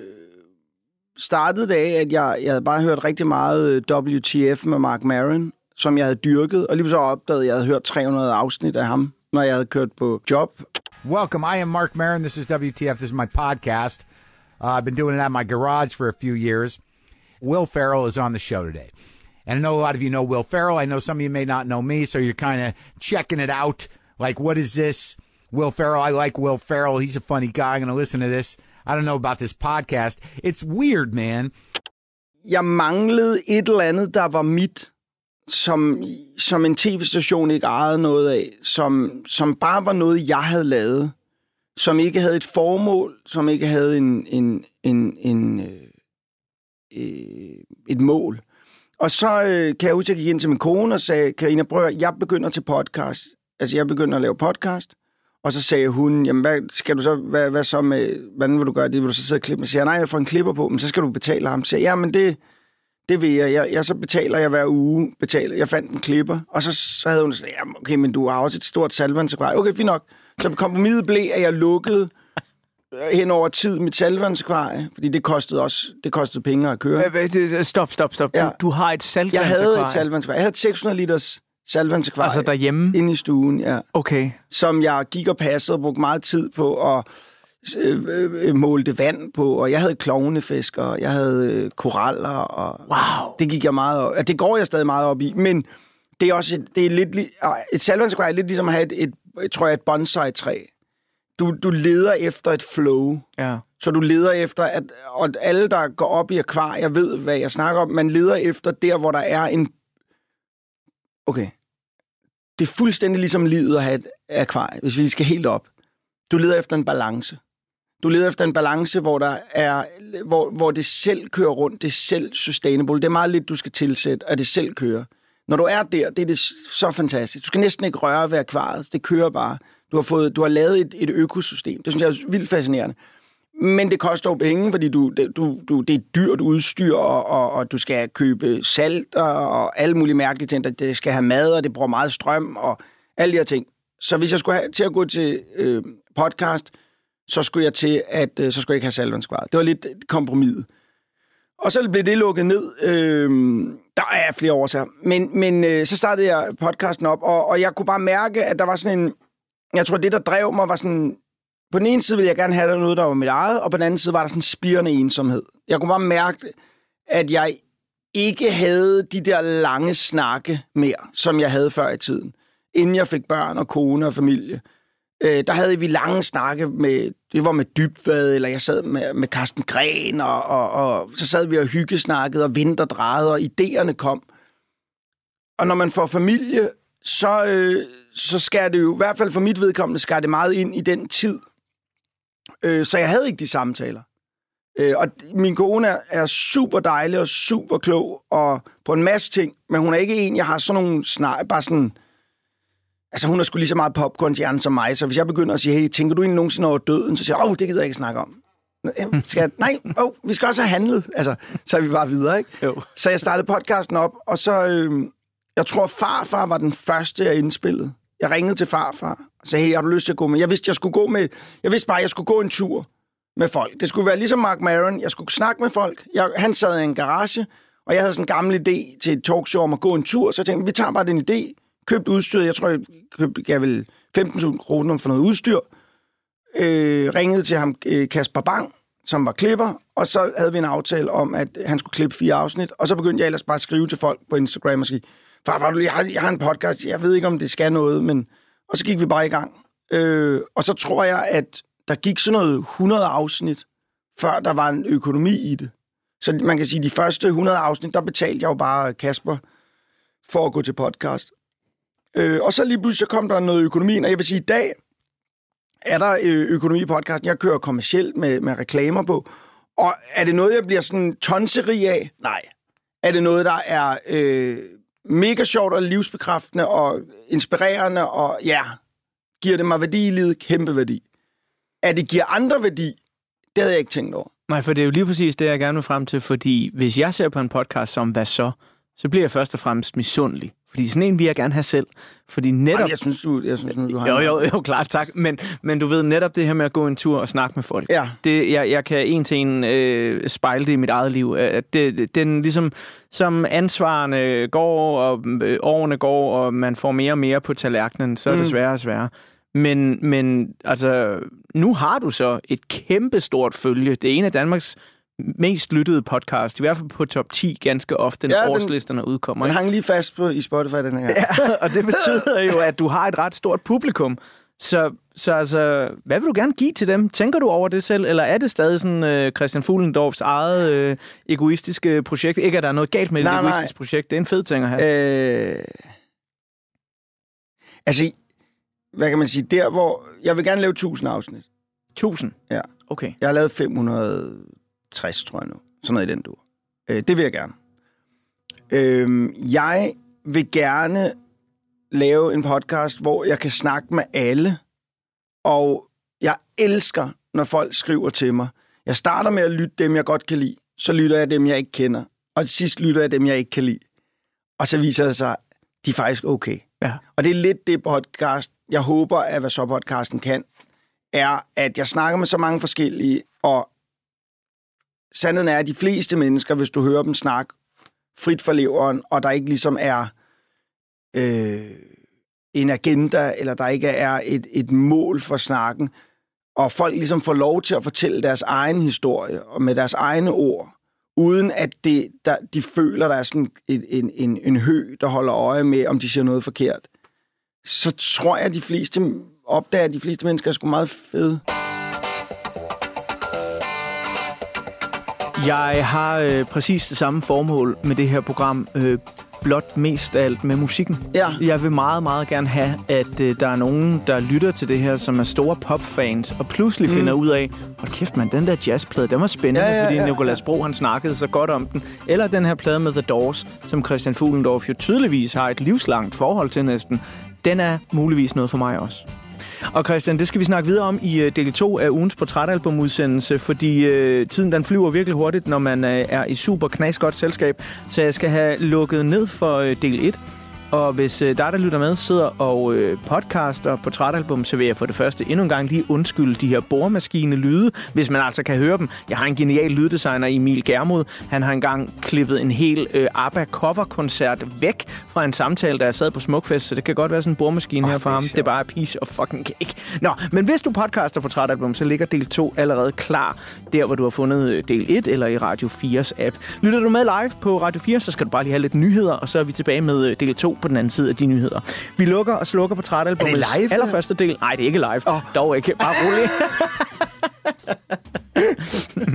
startede det af, at jeg, jeg havde bare hørt rigtig meget øh, WTF med Mark Maron, som jeg havde dyrket, og lige så opdagede, at jeg havde hørt 300 afsnit af ham, når jeg havde kørt på job. Welcome. I am Mark Marin. This is WTF. This is my podcast. Uh, I've been doing it at my garage for a few years. Will Farrell is on the show today. And I know a lot of you know Will Farrell. I know some of you may not know me, so you're kind of checking it out. Like, what is this? Will Farrell. I like Will Farrell. He's a funny guy. I'm going to listen to this. I don't know about this podcast. It's weird, man. Jeg manglede et eller andet, der var mit, som, som en tv-station ikke ejede noget af, som, som bare var noget, jeg havde lavet, som ikke havde et formål, som ikke havde en, en, en, en, øh, øh et mål. Og så øh, kan jeg huske, at jeg gik ind til min kone og sagde, Karina Brøger, jeg begynder til podcast. Altså, jeg begynder at lave podcast. Og så sagde hun, jamen, hvad skal du så, hvad, hvad så med, hvordan vil du gøre det? Vil du så sidde og klippe? Så siger nej, jeg får en klipper på, men så skal du betale ham. Så siger ja, men det, det vil jeg. jeg. Jeg så betaler jeg hver uge. Betaler. Jeg fandt en klipper, og så, så havde hun sagt, ja, okay, men du har også et stort salvansekvar. Okay, fint nok. Så kompromiset blev, at jeg lukkede øh, hen over tid mit salvansekvarie, fordi det kostede også det kostede penge at køre. Øh, øh, Stop, stop, stop. Ja. Du, du har et Jeg havde et salvansekvarie. Jeg havde et 600 liters salvansekvarie. Altså derhjemme? Inde i stuen, ja. Okay. Som jeg gik og passede og brugte meget tid på at øh, øh, målte vand på, og jeg havde klovnefisk, og jeg havde øh, koraller, og wow. det gik jeg meget op. Det går jeg stadig meget op i, men det er også et, det er lidt, et salvansekvarie er lidt ligesom at have et, et, tror jeg, et bonsai-træ. Du, du leder efter et flow. Ja. Så du leder efter, at og alle, der går op i akvarier, ved, hvad jeg snakker om. Man leder efter der, hvor der er en... Okay. Det er fuldstændig ligesom livet at have et akvarie, hvis vi skal helt op. Du leder efter en balance. Du leder efter en balance, hvor, der er, hvor, hvor det selv kører rundt, det er selv sustainable. Det er meget lidt, du skal tilsætte, at det selv kører. Når du er der, det er det så fantastisk. Du skal næsten ikke røre ved akvariet. Det kører bare. Du har, fået, du har lavet et, et økosystem. Det synes jeg er vildt fascinerende. Men det koster jo penge, fordi du, du, du, det er dyrt udstyr, og, og, og du skal købe salt og, og alle mulige mærkelige ting. Det- Det skal have mad, og det bruger meget strøm, og alle de her ting. Så hvis jeg skulle have, til at gå til øh, podcast, så skulle jeg til at øh, så skulle jeg ikke have salvandskvaret. Det var lidt kompromis. Og så blev det lukket ned. Øh, der er flere årsager. Men, men øh, så startede jeg podcasten op, og, og jeg kunne bare mærke, at der var sådan en... Jeg tror, det, der drev mig, var sådan... På den ene side ville jeg gerne have noget, der var mit eget, og på den anden side var der sådan en spirende ensomhed. Jeg kunne bare mærke, at jeg ikke havde de der lange snakke mere, som jeg havde før i tiden. Inden jeg fik børn og kone og familie. Øh, der havde vi lange snakke med, det var med Dybvad, eller jeg sad med, med Carsten Gren, og, og, og så sad vi og hyggesnakkede, og vinterdrejede, og idéerne kom. Og når man får familie, så, øh, så skal det jo, i hvert fald for mit vedkommende, skal det meget ind i den tid. Øh, så jeg havde ikke de samtaler. Øh, og min kone er, er super dejlig og super klog og på en masse ting, men hun er ikke en, jeg har sådan nogle snak, bare sådan... Altså, hun er sgu lige så meget popcorn som mig, så hvis jeg begynder at sige, hey, tænker du egentlig nogensinde over døden? Så siger jeg, åh, det gider jeg ikke snakke om. Skal jeg, nej, oh, vi skal også have handlet. Altså, så er vi bare videre, ikke? Jo. Så jeg startede podcasten op, og så... Øh, jeg tror, farfar var den første, jeg indspillede. Jeg ringede til farfar og sagde, hey, har du lyst til at gå med? Jeg vidste, jeg skulle gå med... Jeg vidste bare, jeg skulle gå en tur med folk. Det skulle være ligesom Mark Maron. Jeg skulle snakke med folk. Jeg, han sad i en garage, og jeg havde sådan en gammel idé til et talkshow om at gå en tur. Så jeg tænkte, vi tager bare den idé. Købt udstyr. Jeg tror, jeg købte, jeg vil 15.000 kroner for noget udstyr. Øh, ringede til ham, øh, Kasper Bang, som var klipper, og så havde vi en aftale om, at han skulle klippe fire afsnit, og så begyndte jeg ellers bare at skrive til folk på Instagram og sige, far, far, jeg har, jeg har en podcast, jeg ved ikke, om det skal noget, men... Og så gik vi bare i gang. Øh, og så tror jeg, at der gik sådan noget 100 afsnit, før der var en økonomi i det. Så man kan sige, at de første 100 afsnit, der betalte jeg jo bare Kasper for at gå til podcast. Øh, og så lige pludselig så kom der noget økonomi, ind, og jeg vil sige, i dag er der øh, økonomi i podcasten. Jeg kører kommercielt med, med reklamer på. Og er det noget, jeg bliver sådan tonseri af? Nej. Er det noget, der er øh, mega sjovt og livsbekræftende og inspirerende, og ja, giver det mig værdi i livet? Kæmpe værdi. At det giver andre værdi, det havde jeg ikke tænkt over. Nej, for det er jo lige præcis det, jeg gerne vil frem til, fordi hvis jeg ser på en podcast som Hvad så?, så bliver jeg først og fremmest misundelig. Fordi sådan en vil jeg gerne have selv. Fordi netop... Ej, jeg synes, du, jeg synes, du har Jo, jo, jo, klart, tak. Men, men du ved netop det her med at gå en tur og snakke med folk. Ja. Det, jeg, jeg kan en til en øh, spejle det i mit eget liv. At det, det, den ligesom, som ansvarene går, og øh, årene går, og man får mere og mere på tallerkenen, så er det Mm. sværere og sværere. Men, men altså, nu har du så et kæmpestort følge. Det er en af Danmarks mest lyttede podcast, i hvert fald på top 10 ganske ofte, når Ja, den- årslisterne udkommer. Den ikke? hang lige fast på, i Spotify den her gang. Ja, og det betyder jo, at du har et ret stort publikum. Så, så altså, hvad vil du gerne give til dem? Tænker du over det selv, eller er det stadig sådan øh, Christian Fuglendorfs eget øh, egoistiske projekt? Ikke, at der er noget galt med Nej, et nej. egoistisk projekt. Det er en fed ting at have. Øh, altså, hvad kan man sige, der hvor... Jeg vil gerne lave 1000 afsnit. 1000? Ja. Okay. Jeg har lavet 560, tror jeg nu. Sådan noget i den dur. Øh, det vil jeg gerne. Øh, jeg vil gerne lave en podcast, hvor jeg kan snakke med alle. Og jeg elsker, når folk skriver til mig. Jeg starter med at lytte dem, jeg godt kan lide. Så lytter jeg dem, jeg ikke kender. Og til sidst lytter jeg dem, jeg ikke kan lide. Og så viser det sig, de er faktisk okay. Ja. Og det er lidt det podcast, jeg håber, at hvad så podcasten kan, er, at jeg snakker med så mange forskellige, og sandheden er, at de fleste mennesker, hvis du hører dem snakke frit for leveren, og der ikke ligesom er øh, en agenda, eller der ikke er et, et mål for snakken, og folk ligesom får lov til at fortælle deres egen historie, og med deres egne ord, uden at det, der, de føler, der er sådan en, en, en, en hø, der holder øje med, om de siger noget forkert, så tror jeg, at de fleste opdager, at de fleste mennesker er sgu meget fede. Jeg har øh, præcis det samme formål med det her program, øh, blot mest af alt med musikken. Ja. Jeg vil meget, meget gerne have, at øh, der er nogen, der lytter til det her, som er store popfans, og pludselig mm. finder ud af, hold kæft mand, den der jazzplade, den var spændende, Ja, ja, fordi ja, Nicolas Bro, han snakkede så godt om den. Eller den her plade med The Doors, som Christian Fuglendorf jo tydeligvis har et livslangt forhold til næsten. Den er muligvis noget for mig også. Og Christian, det skal vi snakke videre om i øh, del 2 af ugens portrætalbumudsendelse, fordi øh, tiden den flyver virkelig hurtigt, når man øh, er i super knasgodt selskab. Så jeg skal have lukket ned for øh, del 1. Og hvis øh, dig, der lytter med, sidder og øh, podcaster portrætalbum, så vil jeg for det første endnu en gang lige undskylde de her boremaskine-lyde, hvis man altså kan høre dem. Jeg har en genial lyddesigner, Emil Germod. Han har engang klippet en hel øh, ABBA-cover-koncert væk fra en samtale, da jeg sad på Smukfest, så det kan godt være sådan en boremaskine oh, her for ham. Det er bare piece of fucking cake. Nå, men hvis du podcaster portrætalbum, så ligger del 2 allerede klar, der hvor du har fundet øh, del 1 eller i Radio 4's app. Lytter du med live på Radio 4, så skal du bare lige have lidt nyheder, og så er vi tilbage med øh, del 2 på den anden side af de nyheder. Vi lukker og slukker på portrætalbummet. Det live? Allerførste del. Nej, det er ikke live. Oh. Dog ikke. Bare rolig.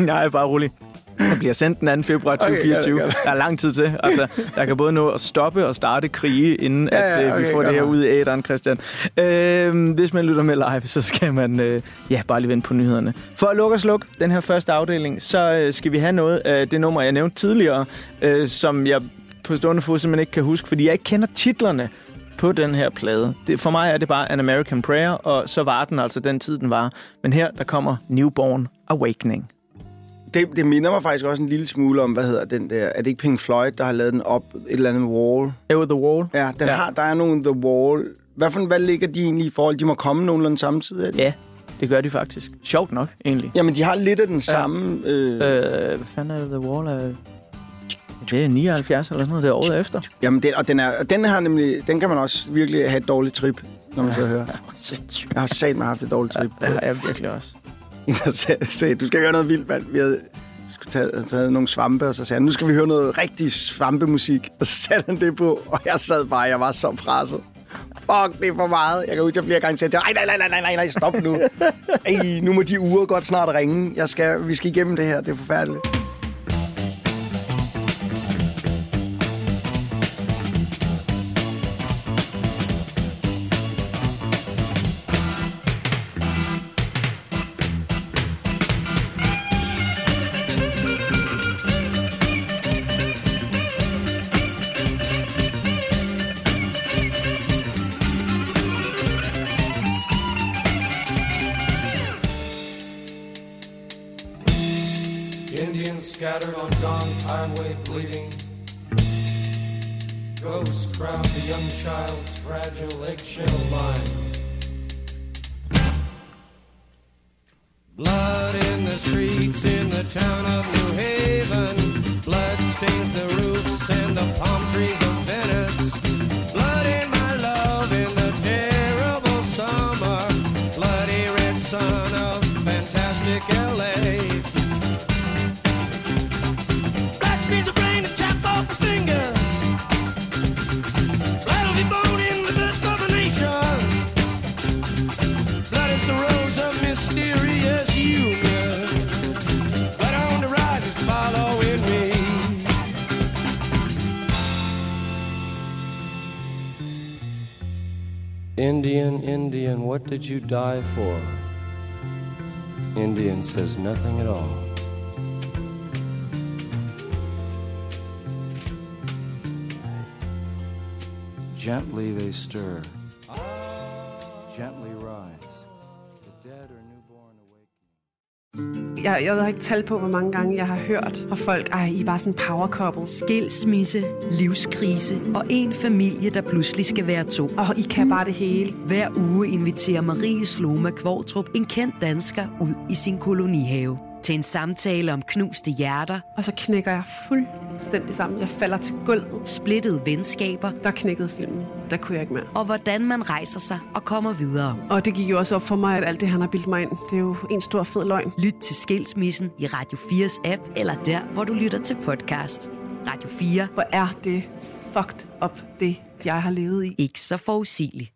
Nej, bare rolig. Det bliver sendt den 2. februar Okay, 2024. gør det, gør det. Der er lang tid til. Altså, der kan både nå at stoppe og starte krige, inden Ja, at, ja, øh, vi okay, får det her ud i æderen, Christian. Øh, hvis man lytter med live, så skal man øh, ja, bare lige vente på nyhederne. For at lukke og slukke den her første afdeling, så øh, skal vi have noget af det nummer, jeg nævnte tidligere, øh, som jeg på stående fod simpelthen ikke kan huske, fordi jeg ikke kender titlerne på den her plade. Det, for mig er det bare An American Prayer, og så var den altså den tid, den var. Men her, der kommer Newborn Awakening. Det, det minder mig faktisk også en lille smule om, hvad hedder den der... Er det ikke Pink Floyd, der har lavet den op et eller andet Wall? Jo, The Wall. Ja, den Ja. ja. Har, der er nogle The Wall. Hvad, for, hvad ligger de egentlig i forhold? De må komme nogenlunde samtidig, er det? Ja, det gør de faktisk. Sjovt nok, egentlig. Jamen, de har lidt af den samme... Øh, Øh, hvad fanden er det, The Wall er... Det er 79 eller sådan noget, det er året efter. Jamen, den, og den, er, den, har nemlig, den kan man også virkelig have et dårligt trip, når man så hører. Jeg har sat mig haft et dårligt trip. Det har jeg virkelig også. Sagde, sagde, du skal gøre noget vildt, mand. Vi havde skulle tage, taget nogle svampe, og så sagde han, nu skal vi høre noget rigtig svampemusik. Og så satte han det på, og jeg sad bare, jeg var så presset. Fuck, det er for meget. Jeg kan ud til flere gange til, nej, nej, nej, nej, nej, nej, stop nu. Ej, nu må de uger godt snart ringe. Jeg skal, vi skal igennem det her, det er forfærdeligt. Blood in the streets in the town of Indian, Indian, what did you die for? Indian says nothing at all. Gently they stir. Jeg, jeg ved ikke tal på, hvor mange gange jeg har hørt fra folk, ej, I er bare sådan power couple. Skilsmisse, livskrise og en familie, der pludselig skal være to. Og I kan bare det hele. Hver uge inviterer Marie Sloma Kvortrup en kendt dansker ud i sin kolonihave til en samtale om knuste hjerter, Og så knækker jeg fuldstændig sammen. Jeg falder til gulvet. splittede venskaber Der knækkede filmen. Der kunne jeg ikke mere. og hvordan man rejser sig og kommer videre. Og det gik jo også op for mig, at alt det, han har bildt mig ind, det er jo en stor fed løgn. Lyt til Skilsmissen i Radio 4's app, eller der, hvor du lytter til podcast. Radio 4. Hvor er det fucked up, det jeg har levet i. Ikke så forudsigeligt.